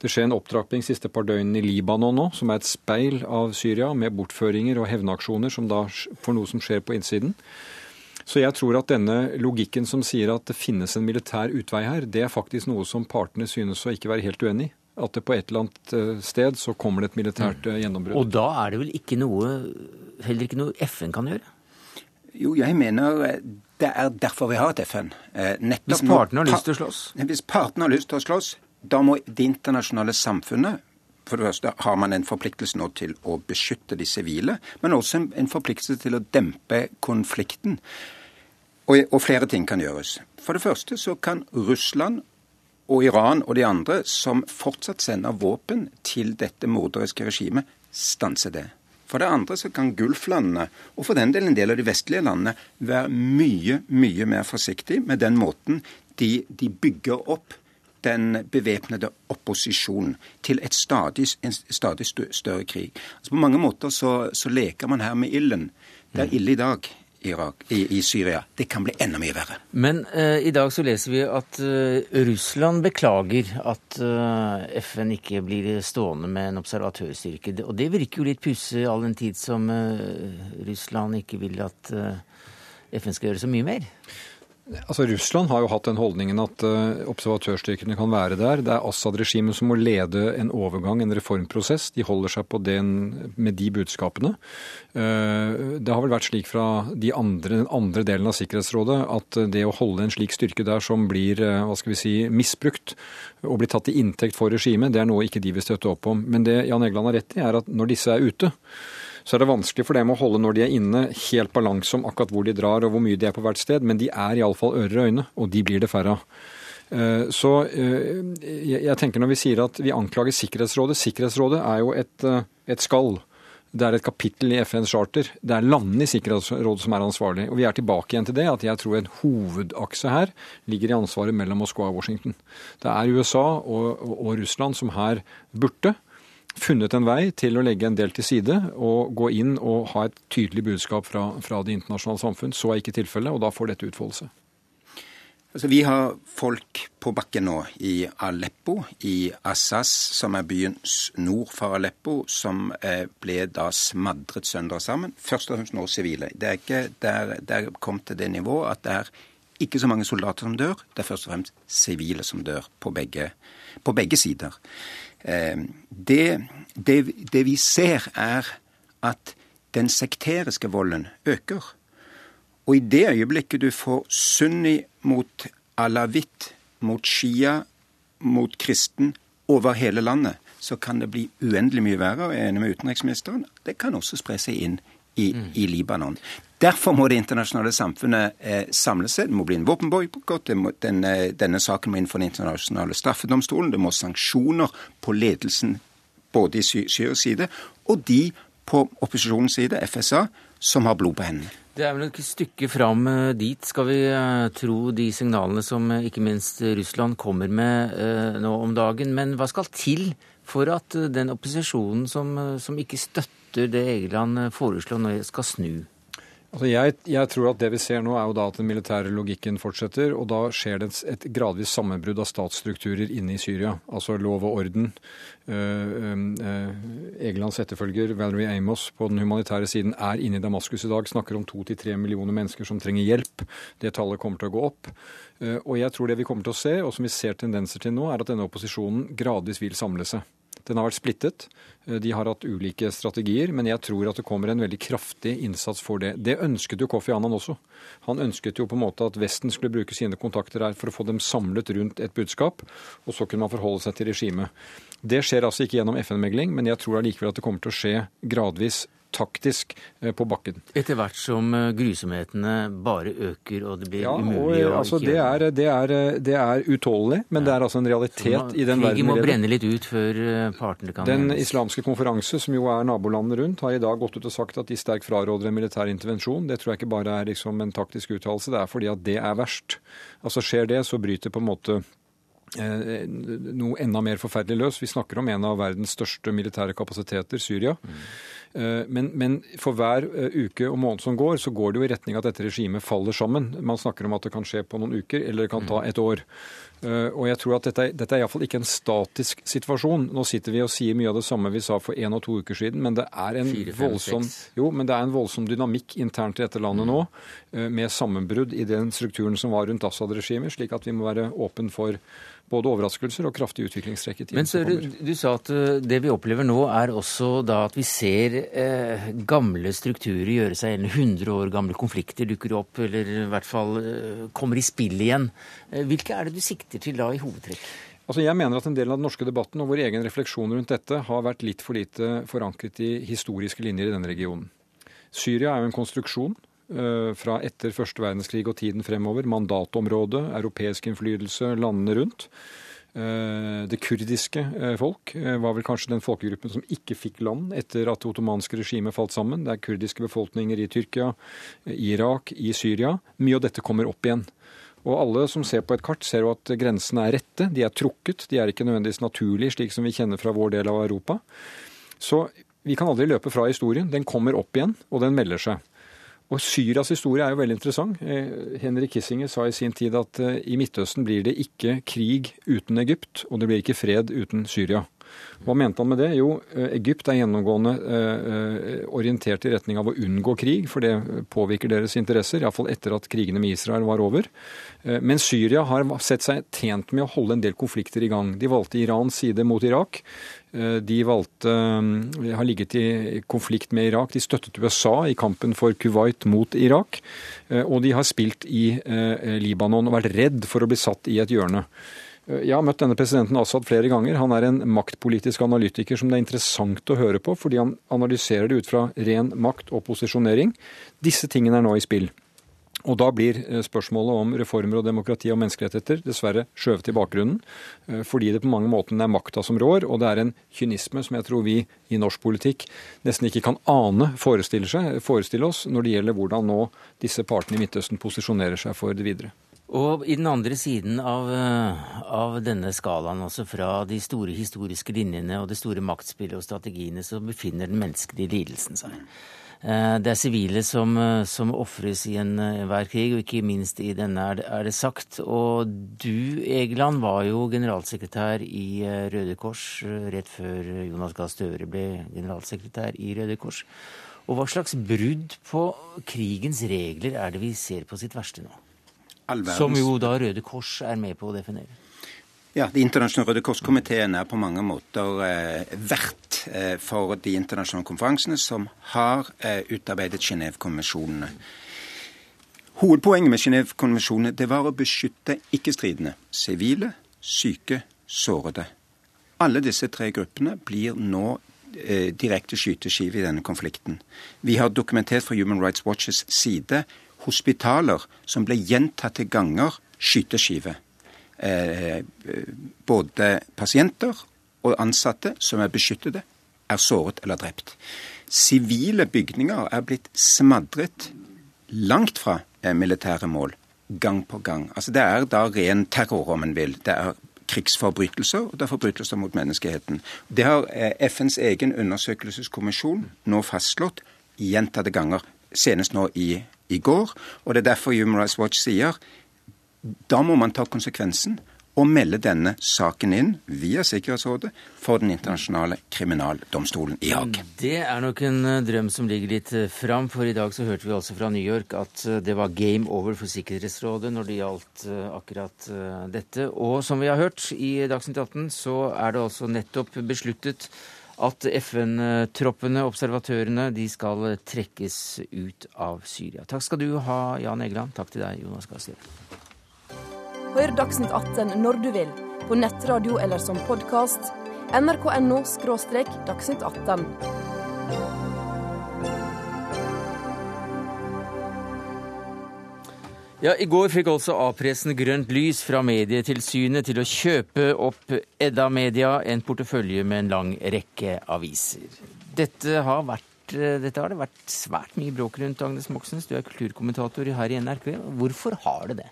Det skjer en opptrapping siste par døgnene i Libanon nå, som er et speil av Syria, med bortføringer og hevnaksjoner som da for noe som skjer på innsiden. Så jeg tror at denne logikken som sier at det finnes en militær utvei her, det er faktisk noe som partene synes å ikke være helt uenig i. At det på et eller annet eh, sted så kommer det et militært mm. gjennombrudd.
Og da er det vel ikke noe, heller ikke noe FN kan gjøre?
Jo, jeg mener eh, det er derfor vi har et FN.
Nettopp hvis partene har lyst til å slåss?
Hvis partene har lyst til å slåss, da må det internasjonale samfunnet for det første har man en forpliktelse nå til å beskytte de sivile, men også en, forpliktelse til å dempe konflikten. Og, og, flere ting kan gjøres. For det første så kan Russland og Iran og de andre som fortsatt sender våpen til dette morderiske regimet, stanse det. For det andre så kan Gulflandene, og for den del en del av de vestlige landene, være mye, mye mer forsiktige med den måten de, de bygger opp den bevæpnede opposisjonen til et stadig, en stadig større krig. Altså på mange måter så, så, leker man her med ilden. Det er mm. ille i dag. Irak, i, i, Syria. Det kan bli enda mye verre.
Men uh, i dag så leser vi at uh, Russland beklager at uh, FN ikke blir stående med en observatørstyrke. Og det virker jo litt pussig all den tid som Russland ikke vil at FN skal gjøre så mye mer.
Altså Russland har jo hatt den holdningen at uh, observatørstyrkene kan være der. Det er Assad-regimet som må lede en overgang, en reformprosess. De holder seg på den med de budskapene. Uh, det har vel vært slik fra de andre, den andre delen av Sikkerhetsrådet at det å holde en slik styrke der som blir uh, hva skal vi si, misbrukt og blir tatt til inntekt for regimet, det er noe ikke de vil støtte opp om. Men det Jan Egeland har rett i, er at når disse er ute, så er det vanskelig for dem å holde når de er inne, helt balanse om akkurat hvor de drar og hvor mye de er på hvert sted, men de er iallfall ører og øyne, og de blir det færre av. Eh, så eh, jeg tenker når vi sier at vi anklager Sikkerhetsrådet Sikkerhetsrådet er jo et, eh, et skall. Det er et kapittel i FNs charter. Det er landene i Sikkerhetsrådet som er ansvarlig. Og vi er tilbake igjen til det at jeg tror en hovedakse her ligger i ansvaret mellom Moskva og Washington. Det er USA og, og, og Russland som her burde funnet en vei til å legge en del til side og gå inn og ha et tydelig budskap fra, fra det internasjonale samfunn. Så er ikke tilfellet, og da får dette utfoldelse.
Altså, vi har folk på bakken nå i Aleppo, i Assas, som er byen nord for Aleppo, som eh, ble da smadret sønder sammen. Først og fremst nå sivile. Det er ikke der, der kom til det nivået at det er ikke så mange soldater som dør, det er først og fremst sivile som dør på begge, på begge sider. Eh, det, det, det vi ser, er at den sekteriske volden øker. Og i det øyeblikket du får sunni mot alawitt, mot shia, mot kristen over hele landet, så kan det bli uendelig mye verre. Og jeg er enig med utenriksministeren. Det kan også spre seg inn i, mm. i Libanon. Derfor må det internasjonale samfunnet eh, samle seg. Det må bli en våpenboikott. Den, denne saken må inn for den internasjonale straffedomstolen. Det må sanksjoner på ledelsen både i Syrias side og de på opposisjonens side, FSA, som har blod på hendene.
Det er vel et stykke fram eh, dit, skal vi uh, tro de signalene som ikke minst Russland kommer med nå om dagen. Men hva skal til for at den opposisjonen som, som ikke støtter det Egeland foreslår, nå skal snu?
Altså jeg, jeg, tror at det vi ser nå, er jo da at den militære logikken fortsetter. Og da skjer det et, gradvis sammenbrudd av statsstrukturer inne i Syria. Altså lov og orden. Uh, uh, Egelands etterfølger Valerie Amos på den humanitære siden er inne i Damaskus i dag. Snakker om to til tre millioner mennesker som trenger hjelp. Det tallet kommer til å gå opp. Uh, og jeg tror det vi kommer til å se, og som vi ser tendenser til nå, er at denne opposisjonen gradvis vil samle seg. Den har vært splittet. Eh, de har hatt ulike strategier, men jeg tror at det kommer en veldig kraftig innsats for det. Det ønsket jo Kofi Annan også. Han ønsket jo på en måte at Vesten skulle bruke sine kontakter her for å få dem samlet rundt et budskap, og så kunne man forholde seg til regimet. Det skjer altså ikke gjennom FN-megling, men jeg tror allikevel at det kommer til å skje gradvis taktisk eh, på bakken.
Etter hvert som eh, grusomhetene bare øker og det blir ja, umulig
og, å altså, det er, det, er, det er utålelig, men ja. det er altså en realitet man, i den verden.
Krigen må brenne litt ut før eh, partene kan
Den islamske konferanse, som jo er nabolandene rundt, har i dag gått ut og sagt at de sterkt fraråder en militær intervensjon. Det tror jeg ikke bare er liksom en taktisk uttalelse, det er fordi at det er verst. Altså Skjer det, så bryter på en måte noe enda mer forferdelig løs. Vi snakker om en av verdens største militære kapasiteter, Syria. Mm. Men, men, for hver uke og måned som går, så går det jo i retning at dette regimet faller sammen. Man snakker om at det kan skje på noen uker, eller det kan ta et år. Og jeg tror at dette, dette er iallfall ikke en statisk situasjon. Nå sitter vi og sier mye av det samme vi sa for én og to uker siden, men det er en, 4, 5, voldsom, jo, men det er en voldsom dynamikk internt i dette landet nå, med sammenbrudd i den strukturen som var rundt Assad-regimet, slik at vi må være åpen for både overraskelser og kraftig utviklingstrekk i tiden
Men så, du, du, sa at eh, det vi opplever nå, er også da at vi ser eh, gamle strukturer gjøre seg gjeldende. 100 år gamle konflikter dukker opp, eller i hvert fall eh, kommer i spill igjen. Eh, hvilke er det du sikter til da i hovedtrekk?
Altså jeg mener at En del av den norske debatten og vår egen refleksjon rundt dette har vært litt for lite forankret i historiske linjer i denne regionen. Syria er jo en konstruksjon fra etter første verdenskrig og tiden fremover. Mandatområdet, europeisk innflytelse, landene rundt. Eh, det kurdiske eh, folk var vel kanskje den folkegruppen som ikke fikk land etter at det ottomanske regimet falt sammen. Det er kurdiske befolkninger i Tyrkia, Irak, i Syria. Mye av dette kommer opp igjen. Og alle som ser på et kart, ser jo at grensene er rette. De er trukket. De er ikke nødvendigvis naturlige, slik som vi kjenner fra vår del av Europa. Så vi kan aldri løpe fra historien. Den kommer opp igjen, og den melder seg. Og Syrias historie er jo veldig interessant. Henry Henrik Kissinger sa i sin tid at eh, i Midtøsten blir det ikke krig uten Egypt, og det blir ikke fred uten Syria. Hva mente han med det? Jo, eh, Egypt er gjennomgående orientert i retning av å unngå krig, for det påvirker deres interesser, iallfall etter at krigene med Israel var over. Men Syria har sett seg tjent med å holde en del konflikter i gang. De valgte Irans side mot Irak. Eh, de valgte eh, har ligget i konflikt med Irak. De støttet USA i kampen for Kuwait mot Irak. Eh, og de har spilt i Libanon og vært redd for å bli satt i et hjørne. Jeg har møtt denne presidenten Assad flere ganger. Han er en maktpolitisk analytiker som det er interessant å høre på, fordi han analyserer det ut fra ren makt og posisjonering. Disse tingene er nå i spill. Og da blir eh, spørsmålet om reformer og demokrati og menneskerettigheter dessverre skjøvet i bakgrunnen, eh, fordi det på mange måter er makta som rår, og det er en kynisme som jeg tror vi i norsk politikk nesten ikke kan ane forestille, seg, forestille oss når det gjelder hvordan nå disse partene i Midtøsten posisjonerer seg for det videre.
Og i den andre siden av, eh, av, denne skalaen, altså fra de store historiske linjene og det store maktspillet og strategiene, så befinner den menneskelige lidelsen seg. Eh, det er sivile som, eh, som ofres i enhver krig, og ikke minst i denne, er det, er det sagt. Og du, Egeland, var jo generalsekretær i Røde Kors rett før Jonas Gahr Støre ble generalsekretær i Røde Kors. Og hva slags brudd på krigens regler er det vi ser på sitt verste nå? Som jo da Røde Kors er med på å definere.
Ja, Det internasjonale Røde Kors-komiteen er på mange måter eh, vert eh, for de internasjonale konferansene som har eh, utarbeidet Genévekonvensjonene. Hovedpoenget med Genévekonvensjonene var å beskytte ikke-stridende. Sivile, syke, sårede. Alle disse tre gruppene blir nå eh, direkte skyteskive i denne konflikten. Vi har dokumentert fra Human Rights Watches side hospitaler som ble gjentatte ganger skyteskive. Eh, både pasienter og ansatte som er beskyttede, er såret eller drept. Sivile bygninger er blitt smadret langt fra eh, militære mål, gang på gang. Altså Det er da ren terror, om en vil. Det er krigsforbrytelser, og det er forbrytelser mot menneskeheten. Det har eh, FNs egen undersøkelseskommisjon nå fastslått gjentatte ganger, senest nå i, i går. Og det er derfor Human Rights Watch sier da må man ta konsekvensen og melde denne saken inn via Sikkerhetsrådet for Den internasjonale kriminaldomstolen i Haag.
Det er nok en eh, drøm som ligger litt eh, fram, for i dag så hørte vi altså fra New York at eh, det var game over for Sikkerhetsrådet når det gjaldt akkurat dette. Og som vi har hørt i Dagsnytt 18, så er det altså nettopp besluttet at FN-troppene, observatørene, de skal trekkes ut av Syria. Takk skal du ha, Jan Egeland. Takk til deg, Jonas Gahr
Hør Dagsnytt 18 når du vil, på nettradio eller som podkast. nrk.no – dagsnytt 18.
Ja, I går fikk også A-pressen grønt lys fra Medietilsynet til å kjøpe opp Edda Media, en portefølje med en lang rekke aviser. Dette har, vært, dette har det vært svært mye bråk rundt, Agnes Moxnes. Du er kulturkommentator her i NRK. Hvorfor har det det?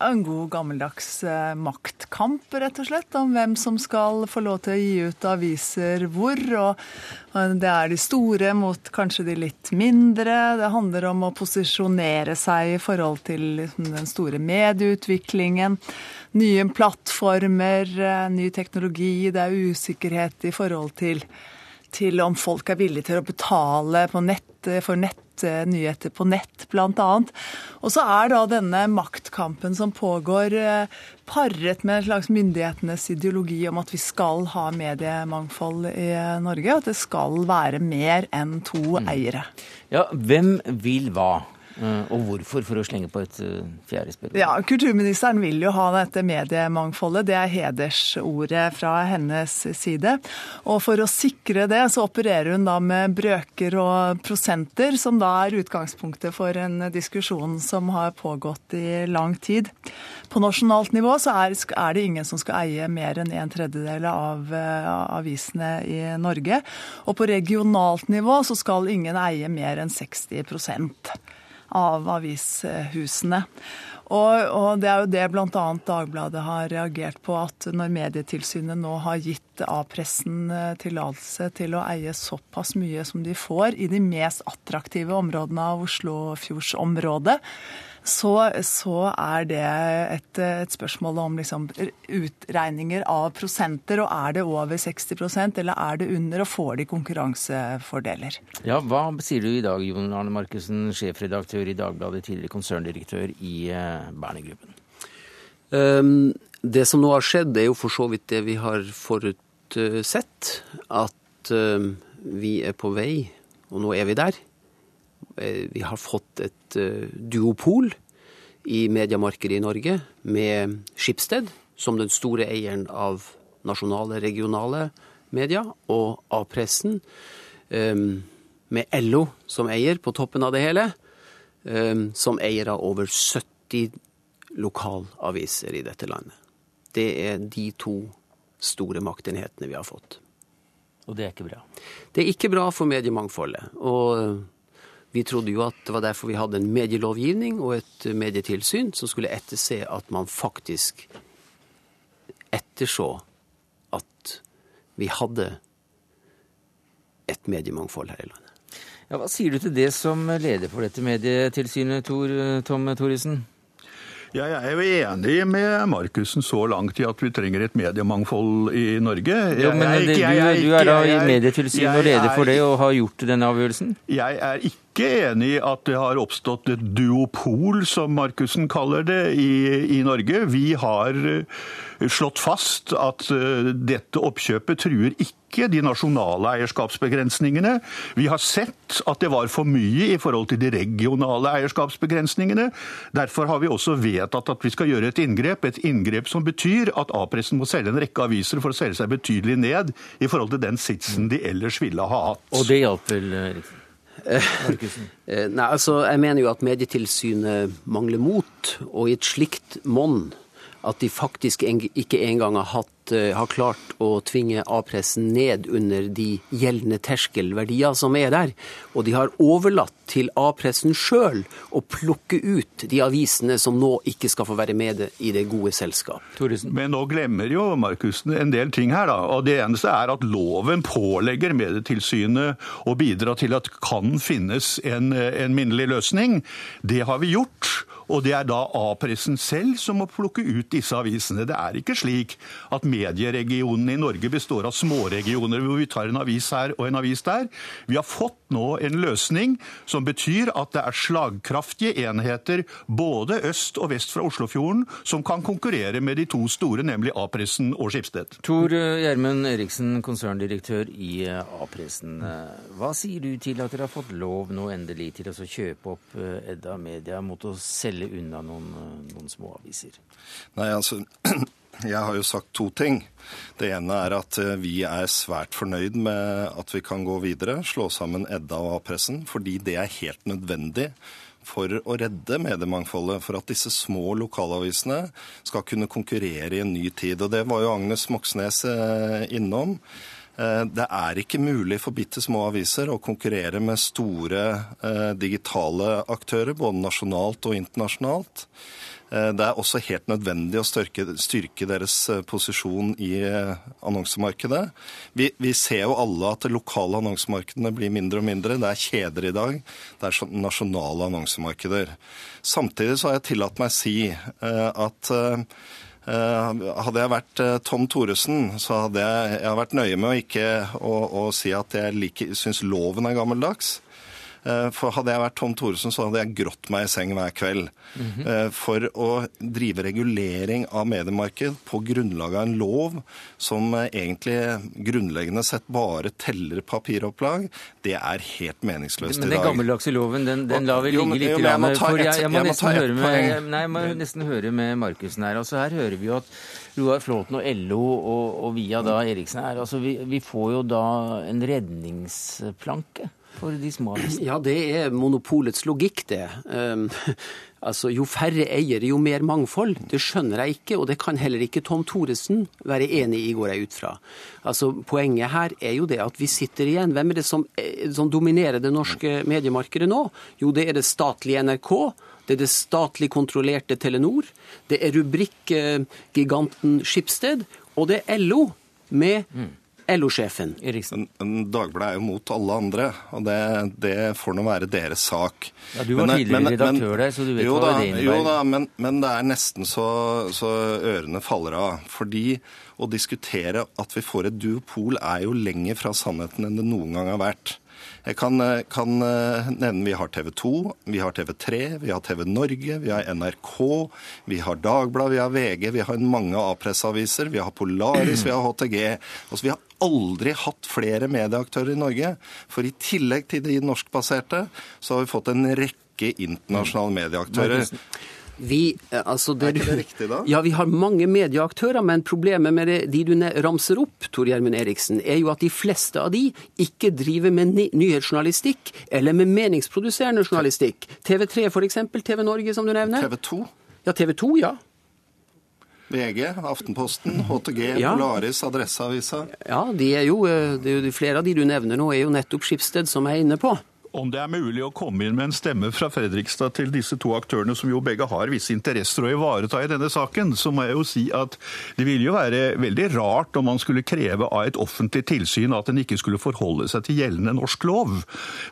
En god gammeldags eh, maktkamp, rett og slett, om hvem som skal få lov til å gi ut aviser hvor. Og det er de store mot kanskje de litt mindre. Det handler om å posisjonere seg i forhold til liksom, den store medieutviklingen. Nye plattformer, eh, ny teknologi. Det er usikkerhet i forhold til, til om folk er villige til å betale på nett for nett nyheter på nett, bl.a. Og så er da denne maktkampen som pågår, eh, paret med en slags myndighetenes ideologi om at vi skal ha mediemangfold i Norge. At det skal være mer enn to mm. eiere.
Ja, Hvem vil hva? Eh, og hvorfor, for å slenge på et eh, fjerde spill?
Ja, Kulturministeren vil jo ha dette mediemangfoldet. Det er hedersordet fra hennes side. Og for å sikre det, så opererer hun da med brøker og prosenter, som da er utgangspunktet for en diskusjon som har pågått i lang tid. På nasjonalt nivå så er, det ingen som skal eie mer enn en tredjedel av uh, avisene i Norge. Og på regionalt nivå så skal ingen eie mer enn 60 av avishusene. Og, og, det er jo det bl.a. Dagbladet har reagert på, at når Medietilsynet nå har gitt A-pressen eh, tillatelse til å eie såpass mye som de får i de mest attraktive områdene av Oslofjordsområdet, så, så er det et, et spørsmål om liksom utregninger av prosenter. Og er det over 60% eller er det under, og får de konkurransefordeler?
Ja, Hva sier du i dag, Jon Arne Markussen, sjefredaktør i Dagbladet, tidligere konserndirektør i Bernegruppen? Berner-gruppen?
Um, det som nå har skjedd, er jo for så vidt det vi har forutsett. At um, vi er på vei, og nå er vi der Eh, vi har fått et eh, duopol i mediemarkedet i Norge med Skipsted som den store eieren av nasjonale, regionale medier, og A-pressen med LO som eier på toppen av det hele, som eier av over 70 lokalaviser i dette landet. Det er de to store maktenhetene vi har fått.
Og det er ikke bra?
Det er ikke bra for mediemangfoldet. Og vi trodde jo at det var derfor vi hadde en medielovgivning og et medietilsyn som skulle etterse at man faktisk etterså at vi hadde et mediemangfold her i landet.
Ja, hva sier du til det som leder for dette medietilsynet, Tor, Tom Thoresen?
Jeg er jo enig med Markussen så langt i at vi trenger et mediemangfold i Norge.
Jo, men det, du, du, er da i Medietilsynet og leder for det og har gjort den avgjørelsen?
Jeg er ikke ikke enig i at det har oppstått et duopol, som Markussen kaller det, i, i Norge. Vi har eh, slått fast at eh, dette oppkjøpet truer ikke de nasjonale eierskapsbegrensningene. Vi har sett at det var for mye i forhold til de regionale eierskapsbegrensningene. Derfor har vi også vedtatt at vi skal gjøre et inngrep, et inngrep som betyr at A-pressen må selge en rekke aviser for å selge seg betydelig ned i forhold til den sitsen de ellers ville ha hatt.
Og det hjalp vel, Eriksen? <laughs>
Eh, nei, altså, Jeg mener jo at Medietilsynet mangler mot, og i et slikt monn at de faktisk ikke engang har hatt Eh, har klart å tvinge A-pressen ned under de gjeldende terskelverdier som er der. Og de har overlatt til A-pressen sjøl å plukke ut de avisene som nå ikke skal få være med i det gode selskap.
Men nå glemmer jo Markussen en del ting her, da. Og det eneste er at loven pålegger Medietilsynet å bidra til at kan finnes en, en minnelig løsning. Det har vi gjort. Og det er da A-pressen selv som må plukke ut disse avisene. Det er ikke slik at medieregionene i Norge består av småregioner hvor vi tar en avis her og en avis der. Vi har fått nå en løsning som betyr at det er slagkraftige enheter både øst og vest fra Oslofjorden som kan konkurrere med de to store, nemlig A-pressen og Skipsted.
Tor Gjermund Eriksen, konserndirektør i A-pressen. Hva sier du til at dere har fått lov nå endelig til å kjøpe opp Edda Media mot å selge unna noen, noen små aviser?
Nei, altså <clears throat> Jeg har jo sagt to ting. Det ene er at eh, vi er svært fornøyd med at vi kan gå videre, slå sammen Edda og A-pressen, fordi det er helt nødvendig for å redde mediemangfoldet, for at disse små lokalavisene skal kunne konkurrere i en ny tid. Og det var jo Agnes Moxnes eh, innom. Eh, det er ikke mulig for bitte små aviser å konkurrere med store digitale aktører, både nasjonalt og internasjonalt. Eh, det er også helt nødvendig å styrke, styrke deres posisjon i annonsemarkedet. Vi, vi, ser jo alle at de lokale annonsemarkedene blir mindre og mindre. Det er kjeder i dag. Det er nasjonale annonsemarkeder. Samtidig så har jeg tillatt meg å si at Eh, hadde jeg vært eh, Tom Thoresen, så hadde jeg, jeg vært nøye med å ikke å, å si at jeg syns loven er gammeldags. Eh, for hadde jeg vært Tom Thoresen, så hadde jeg grått meg i seng hver kveld. Mm -hmm. For å drive regulering av mediemarked på grunnlag av en lov som egentlig grunnleggende sett bare teller papiropplag, det er helt meningsløst i dag.
Men den gammeldagse loven, den, den lar vi ligge litt. Jo, jeg må, et, jeg, jeg må, nesten, høre med, nei, jeg må nesten høre med Markussen her. Altså, her hører vi jo at Roar Flåten og LO og, og via da Eriksen her, altså, vi, vi får jo da en redningsplanke for de små?
Ja, det er monopolets logikk, det. Um, <laughs> altså, Jo færre eiere, jo mer mangfold. Det skjønner jeg ikke, og det kan heller ikke Tom Thoresen være enig i, går jeg ut fra. Altså, Poenget her er jo det at vi sitter igjen. Hvem er det som, eh, som dominerer det norske mediemarkedet nå? Jo, det er det statlige NRK. Det er det statlig kontrollerte Telenor. Det er rubrikkgiganten Skipsted. Og det er LO med mm. LO-sjefen.
Dagbladet er jo mot alle andre, og det, det får nå være deres sak.
Ja, Du var men, tidligere men, redaktør der, så du vet hva
det innebærer. Jo da, men, men, det er nesten så, så ørene faller av. Fordi å diskutere at vi får et duopol, er jo lenger fra sannheten enn det noen gang har vært. Jeg kan, eh, kan, eh, nevne vi har TV 2, vi har TV3, vi har TV Norge, vi har NRK, vi har Dagbladet, vi har VG, vi har mange A-presseaviser, vi har Polaris, vi har HTG. Altså, vi har aldri hatt flere medieaktører i Norge. For i tillegg til de norskbaserte, så har vi fått en rekke internasjonale medieaktører.
Vi, eh, altså
det, er ikke det riktig, da? <laughs>
Ja, vi har mange medieaktører, men problemet med det, de du ramser opp, Tor Gjermund Eriksen, er jo at de fleste av de ikke driver med nyhetsjournalistikk eller med meningsproduserende journalistikk. TV3 f.eks., TV Norge som du nevner.
TV 2?
Ja, TV 2, ja.
VG, Aftenposten, HTG, ja. Polaris, Adresseavisa.
Ja, de er jo, eh, det er jo, flere av de du nevner nå, er jo nettopp Skipsted som er inne på
om det er mulig å komme inn med en stemme fra Fredrikstad til disse to aktørene, som jo begge har visse interesser å ivareta i denne saken, så må jeg jo si at det ville jo være veldig rart om man skulle kreve av et offentlig tilsyn at en ikke skulle forholde seg til gjeldende norsk lov.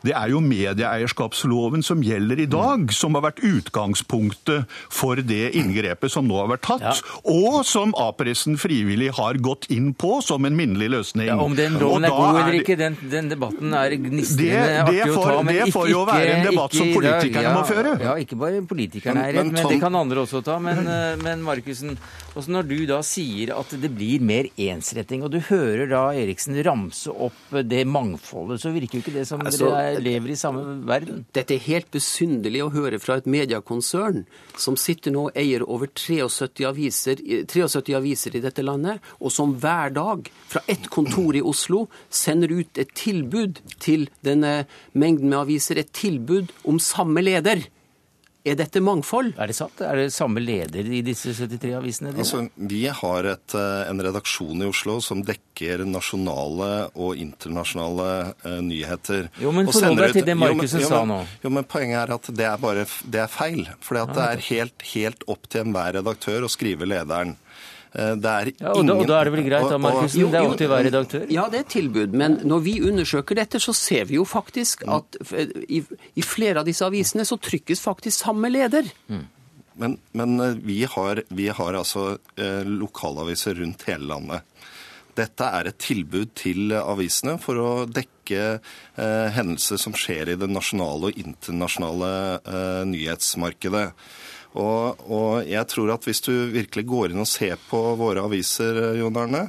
Det er jo medieeierskapsloven som gjelder i dag, som har vært utgangspunktet for det inngrepet som nå har vært tatt, ja. og som A-pressen frivillig har gått inn på som en minnelig løsning. Ja,
om den loven er god eller ikke, den, den debatten er gnistrende artig å ta
men det får jo være en debatt som politikerne
ja,
må føre.
Ja, ikke bare politikerne er redd, men, men, det kan andre også ta. Men, eh, men Markussen, når du da sier at det blir mer ensretting, og du hører da Eriksen ramse opp det mangfoldet, så virker jo ikke det som altså, dere lever i samme verden?
Dette er helt besynderlig å høre fra et mediekonsern som sitter nå og eier over 73 aviser, 73 aviser i dette landet, og som hver dag fra ett kontor i Oslo sender ut et tilbud til denne mengden mengden med aviser et tilbud om samme leder. Er dette mangfold?
Er det sant? Er det samme leder i disse 73 avisene?
Altså, vi har et, eh, en redaksjon i Oslo som dekker nasjonale og internasjonale uh, nyheter.
Jo, men forhold deg til det Markussen sa nå.
Jo, men Poenget er at det er, bare, det er feil. For det er helt, helt opp til enhver redaktør å skrive lederen.
Eh, det er ingen... Ja, og, da, og da er det vel greit da, Markussen? Det er opp til hver redaktør?
Ja, det er et tilbud. Men når vi undersøker dette, så ser vi jo faktisk at i, i flere av disse avisene så trykkes faktisk samme leder. Mm.
Men, men eh, vi, har, vi, har, altså eh, lokalaviser rundt hele landet. Dette er et tilbud til avisene for å dekke eh, hendelser som skjer i det nasjonale og internasjonale eh, nyhetsmarkedet. Og, og, jeg tror at hvis du virkelig går inn og ser på våre aviser, Jon Arne,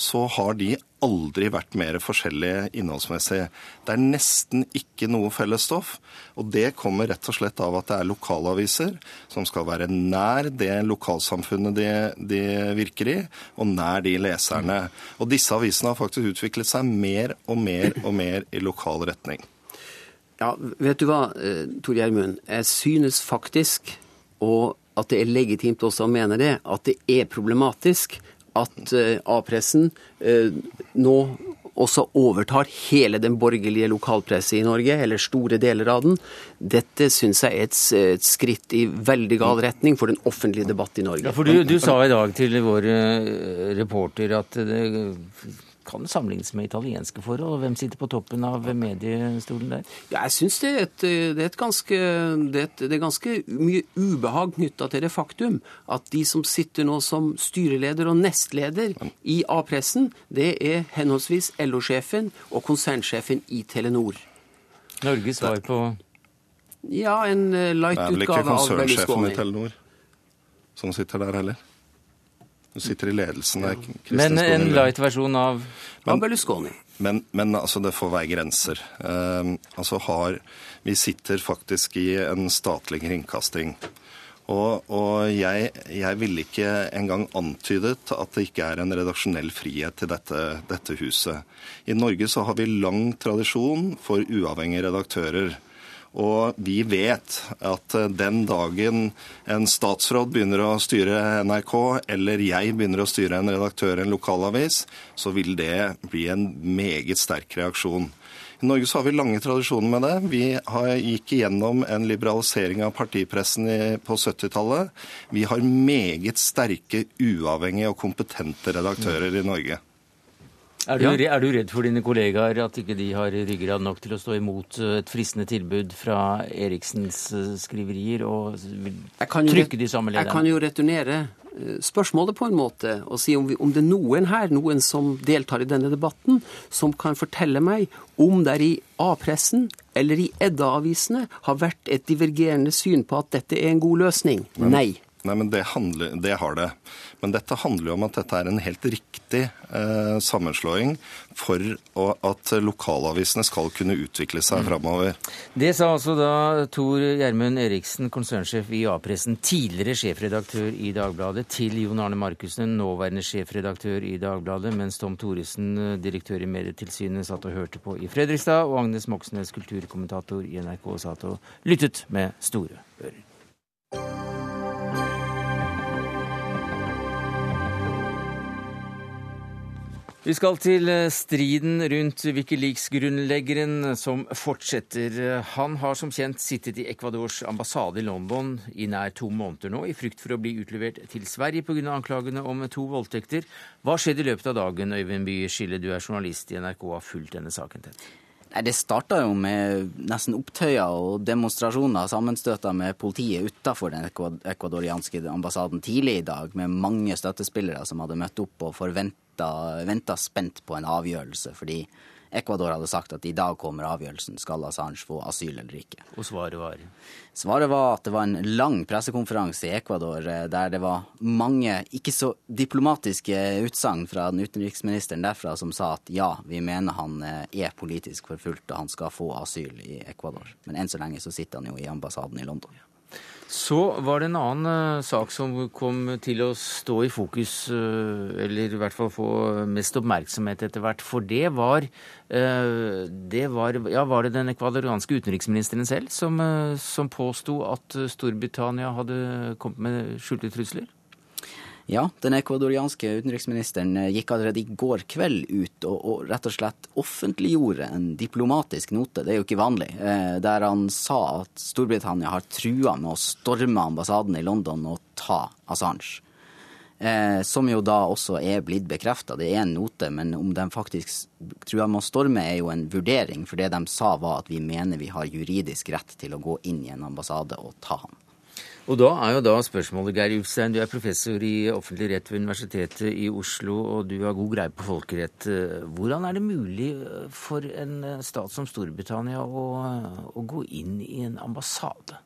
så har de aldri vært mer forskjellige innholdsmessig. Det er nesten ikke noe fellesstoff. Og det kommer rett og slett av at det er lokalaviser som skal være nær det lokalsamfunnet de, de virker i, og nær de leserne. Og disse avisene har faktisk utviklet seg mer og mer og mer i lokal retning.
Ja, vet du hva, eh, Tor Gjermund. Jeg synes faktisk og at det er legitimt også å mene det, at det er problematisk at uh, A-pressen uh, nå også overtar hele den borgerlige lokalpresset i Norge, eller store deler av den. Dette syns jeg er et, et, skritt i veldig gal retning for den offentlige debatt i Norge.
Ja, for du, du sa i dag til vår reporter at det kan sammenlignes med italienske forhold. Hvem sitter på toppen av mediestolen der?
Ja, jeg syns det, det, er ganske, det, det er ganske mye ubehag knytta til det faktum at de som sitter nå som styreleder og nestleder i A-pressen, det er henholdsvis LO-sjefen og konsernsjefen i Telenor.
Norges svar på
Ja, en eh, light utgave av Berlusconi. Det er vel ikke
konsernsjefen i Telenor som sitter der heller? Du sitter i ledelsen Ja.
Men en light-versjon av,
men, Berlusconi.
Men, men, altså, det får være grenser. Uh, altså har Vi sitter faktisk i en statlig kringkasting. Og, og jeg, jeg ville ikke engang antydet at det ikke er en redaksjonell frihet til dette, dette huset. I Norge så har vi lang tradisjon for uavhengige redaktører. Og vi vet at eh, den dagen en statsråd begynner å styre NRK, eller jeg begynner å styre en redaktør i en lokalavis, så vil det bli en meget sterk reaksjon. I Norge så har vi lange tradisjoner med det. Vi har, gikk igjennom en liberalisering av partipressen på 70-tallet. Vi har meget sterke, uavhengige og kompetente redaktører i Norge.
Er du, ja. er du, redd for dine kollegaer, at ikke de har ryggrad nok til å stå imot eh, et fristende tilbud fra Eriksens eh, skriverier og trykke de samme lederne?
Jeg kan jo returnere eh, spørsmålet på en måte og si om, vi, om det er noen her, noen som deltar i denne debatten, som kan fortelle meg om det er i A-pressen eller i Edda-avisene har vært et divergerende syn på at dette er en god løsning.
Ja.
Nei.
Nei, men det, handler, det, har det. Men dette handler jo om at dette er en helt riktig eh, sammenslåing for å, at lokalavisene skal kunne utvikle seg mm. framover.
Det sa altså da Tor Gjermund Eriksen, konsernsjef i A-pressen, tidligere sjefredaktør i Dagbladet, til Jon Arne Markussen, nåværende sjefredaktør i Dagbladet, mens Tom Thoresen, direktør i Medietilsynet, satt og hørte på i Fredrikstad, og Agnes Moxnes, kulturkommentator i NRK, satt og lyttet med store ører. Vi skal til eh, striden rundt Wikileaks-grunnleggeren som fortsetter. Han har som kjent sittet i Ecuadors ambassade i London i nær to måneder nå, i frykt for å bli utlevert til Sverige pga. anklagene om to voldtekter. Hva skjedde i løpet av dagen, Øyvind Bye Skille, du er journalist i NRK og har fulgt denne saken tett?
Nei, Det starta jo med nesten opptøyer og demonstrasjoner, sammenstøter med politiet utafor den ekvadorianske ambassaden tidlig i dag, med mange støttespillere som hadde møtt opp og forventa venta spent på en avgjørelse, fordi Ecuador hadde sagt at i dag kommer avgjørelsen. Skal Assange få asyl eller ikke?
Og svaret var?
Svaret var at det var en lang pressekonferanse i Ecuador eh, der det var mange ikke så diplomatiske utsagn fra den utenriksministeren derfra som sa at ja, vi mener han eh, er politisk forfulgt og han skal få asyl i Ecuador. Men enn så lenge så sitter han jo i ambassaden i London.
Så var det en annen uh, sak som kom til å stå i fokus, uh, eller i hvert fall få mest oppmerksomhet etter hvert. For det var, uh, det var Ja, var det den ekvadorianske utenriksministeren selv som, som påsto at Storbritannia hadde kommet med skjulte trusler?
Ja, den ekvadorianske utenriksministeren eh, gikk allerede i går kveld ut og, og, rett og slett offentliggjorde en diplomatisk note, det er jo ikke vanlig, eh, der han sa at Storbritannia har trua med å storme ambassaden i London og ta Assange. Eh, som jo da også er blitt bekrefta. Det er en note, men om de faktisk trua med å storme, er jo en vurdering. For det de sa var at vi mener vi har juridisk rett til å gå inn i en ambassade og ta ham.
Og da er jo da spørsmålet, Geir Ulstein, du er professor i offentlig rett ved Universitetet i Oslo, og du har god greie på folkerett. Hvordan er det mulig for en stat som Storbritannia å, å gå inn i en ambassade?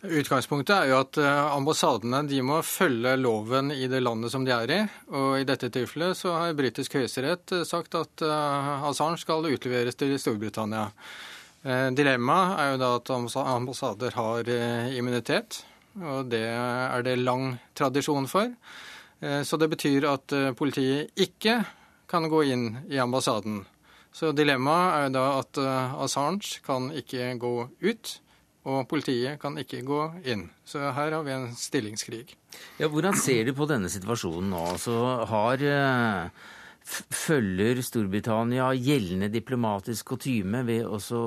Utgangspunktet er jo at eh, ambassadene de må følge loven i det landet som de er i. Og i dette tilfellet så har britisk høyesterett sagt at eh, Assange skal utleveres til Storbritannia. Eh, dilemmaet er jo da at ambassader har eh, immunitet, og det er det lang tradisjon for. Eh, så det betyr at politiet ikke kan gå inn i ambassaden. Så dilemmaet er jo da at Assange kan ikke gå ut, og politiet kan ikke gå inn. Så her har vi en stillingskrig.
Ja, Hvordan ser du på denne situasjonen nå? Så har følger Storbritannia gjeldende diplomatisk kutyme ved også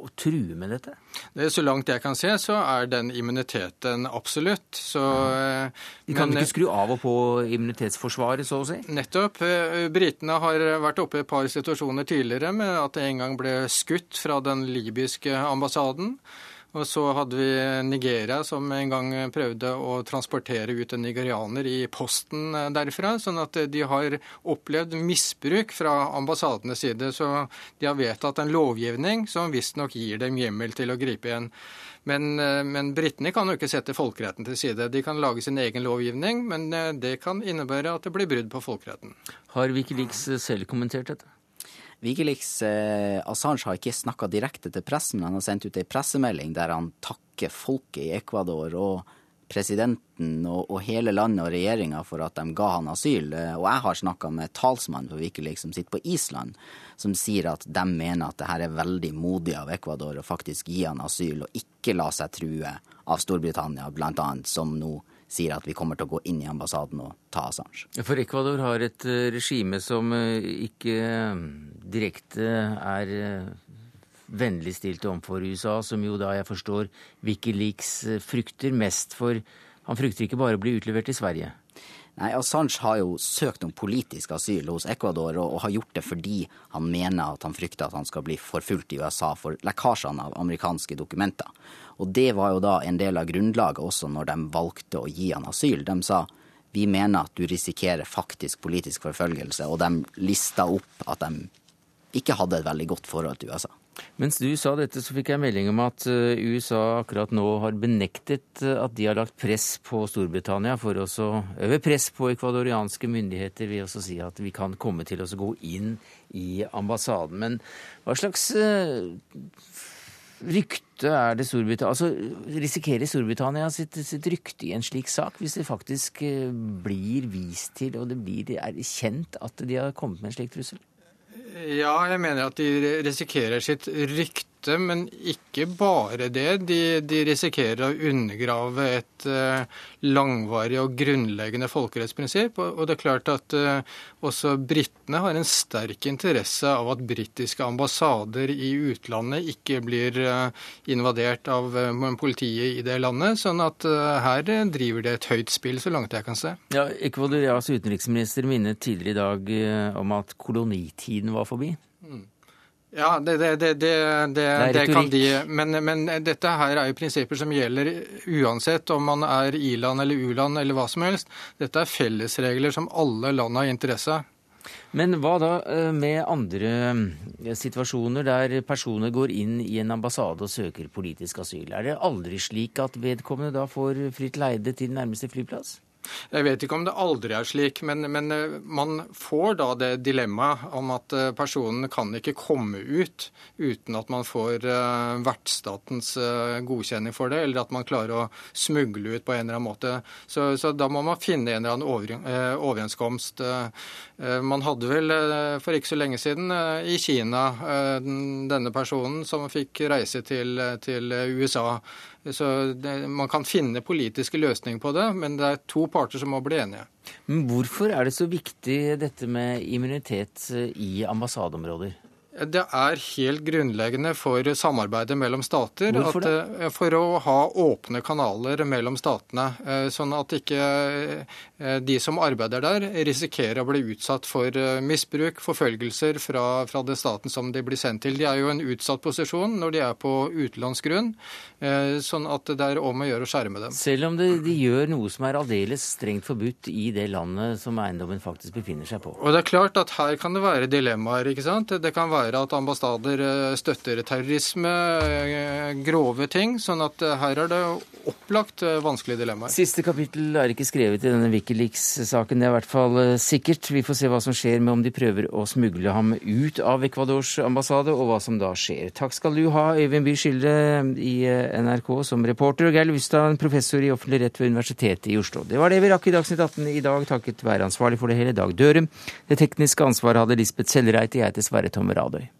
å true med dette?
Det, så langt jeg kan se, så er den immuniteten absolutt. Så,
ja. De kan men, ikke skru av og på immunitetsforsvaret, så å si?
Nettopp. Eh, britene har vært oppe i et par situasjoner tidligere med at det en gang ble skutt fra den libyske ambassaden. Og så hadde vi Nigeria, som en gang prøvde å transportere ut en nigerianer i posten derfra. Sånn at de har opplevd misbruk fra ambassadenes side. Så de har vedtatt en lovgivning som visstnok gir dem hjemmel til å gripe igjen. Men, men britene kan jo ikke sette folkeretten til side. De kan lage sin egen lovgivning, men det kan innebære at det blir brudd på folkeretten.
Har Wikileaks selv kommentert dette?
Wikileaks eh, Assange har ikke snakka direkte til pressen, men han har sendt ut ei pressemelding der han takker folket i Ecuador og presidenten og, og hele landet og regjeringa for at de ga han asyl. Eh, og jeg har snakka med talsmannen for Wikileaks som sitter på Island, som sier at de mener at det her er veldig modig av Ecuador å faktisk gi han asyl og ikke la seg true av Storbritannia, blant annet, som nå sier at vi kommer til å gå inn i ambassaden og ta Assange.
For Ecuador har et eh, regime som eh, ikke direkte er vennlig stilt overfor USA, som jo da jeg forstår Wikileaks frykter mest. For han frykter ikke bare å bli utlevert til Sverige.
Nei, Assange har jo søkt om politisk asyl hos Ecuador, og, og har gjort det fordi han mener at han frykter at han skal bli forfulgt i USA for lekkasjene av amerikanske dokumenter. Og det var jo da en del av grunnlaget også når de valgte å gi han asyl. De sa vi mener at du risikerer faktisk politisk forfølgelse, og de lista opp at de ikke hadde et veldig godt forhold til USA.
Mens du sa dette, så fikk jeg melding om at eh, USA akkurat nå har benektet eh, at de har lagt press på Storbritannia for å øve press på ekvadorianske myndigheter ved å si at vi kan komme til å gå inn i ambassaden. Men hva slags eh, rykte er det Storbritannia Altså, risikerer Storbritannia sitt, sitt, rykte i en slik sak hvis det faktisk blir vist til og det blir er kjent at de har kommet med en slik trussel?
Ja, jeg mener at de risikerer sitt rykte støtte, men ikke bare det. De, de risikerer å undergrave et uh, langvarig og grunnleggende folkerettsprinsipp. Og, det er klart at uh, også britene har en sterk interesse av at britiske ambassader i utlandet ikke blir uh, invadert av politiet i det landet. Sånn at her driver det et høyt spill, så langt jeg kan se.
Ja, Ecuadorias utenriksminister minnet tidligere i dag om at kolonitiden var forbi.
Ja, det, det, det, det kan de. Men, men, dette her er jo prinsipper som gjelder uansett om man er i-land eller u-land eller hva som helst. Dette er fellesregler som alle land har interesse av.
Men hva da eh, med andre eh, situasjoner der personer går inn i en ambassade og søker politisk asyl? Er det aldri slik at vedkommende da får fritt leide til nærmeste flyplass?
Jeg vet ikke om det aldri er slik, men, men eh, man får da det dilemmaet om at eh, personen kan ikke komme ut uten at man får uh, vertsstatens godkjenning for det, eller at man klarer å smugle ut på en eller annen måte. Så, så da må man finne en eller annen over, overenskomst. Man hadde vel for ikke så lenge siden i Kina denne personen som fikk reise til, til USA så det, Man kan finne politiske løsninger på det, men det er to parter som må bli enige.
Men Hvorfor er det så viktig dette med immunitet i ambassadeområder?
Det er helt grunnleggende for samarbeidet mellom stater.
Hvorfor det?
At, eh, for å ha åpne kanaler mellom statene. Eh, sånn at ikke eh, de som arbeider der, risikerer å bli utsatt for misbruk, forfølgelser fra, fra det staten som de blir sendt til. De er jo i en utsatt posisjon når de er på utenlandsgrunn. Sånn at det er om å gjøre å skjerme dem.
Selv om de, de gjør noe som er aldeles strengt forbudt i det landet som eiendommen faktisk befinner seg på.
Og det er klart at her kan det være dilemmaer. ikke sant? Det kan være være at ambassader eh, støtter terrorisme, eh, grove ting. Sånn at eh, her er det opplagt vanskelige dilemmaer.
Siste kapittel er ikke skrevet i denne Wikileaks-saken. Det er i hvert fall sikkert. Vi får se hva som skjer med om de prøver å smugle ham ut av Ecuadors ambassade, og hva som da skjer. Takk skal du ha, Øyvind Bye Skilde i NRK som reporter, og Geir Lustad, professor i offentlig rett ved Universitetet i Oslo. Det var det vi rakk i Dagsnytt 18 i dag, takket være ansvarlig for det hele, Dag Dørum. Det tekniske ansvaret hadde Lisbeth Sellreite, jeg heter Sverre day.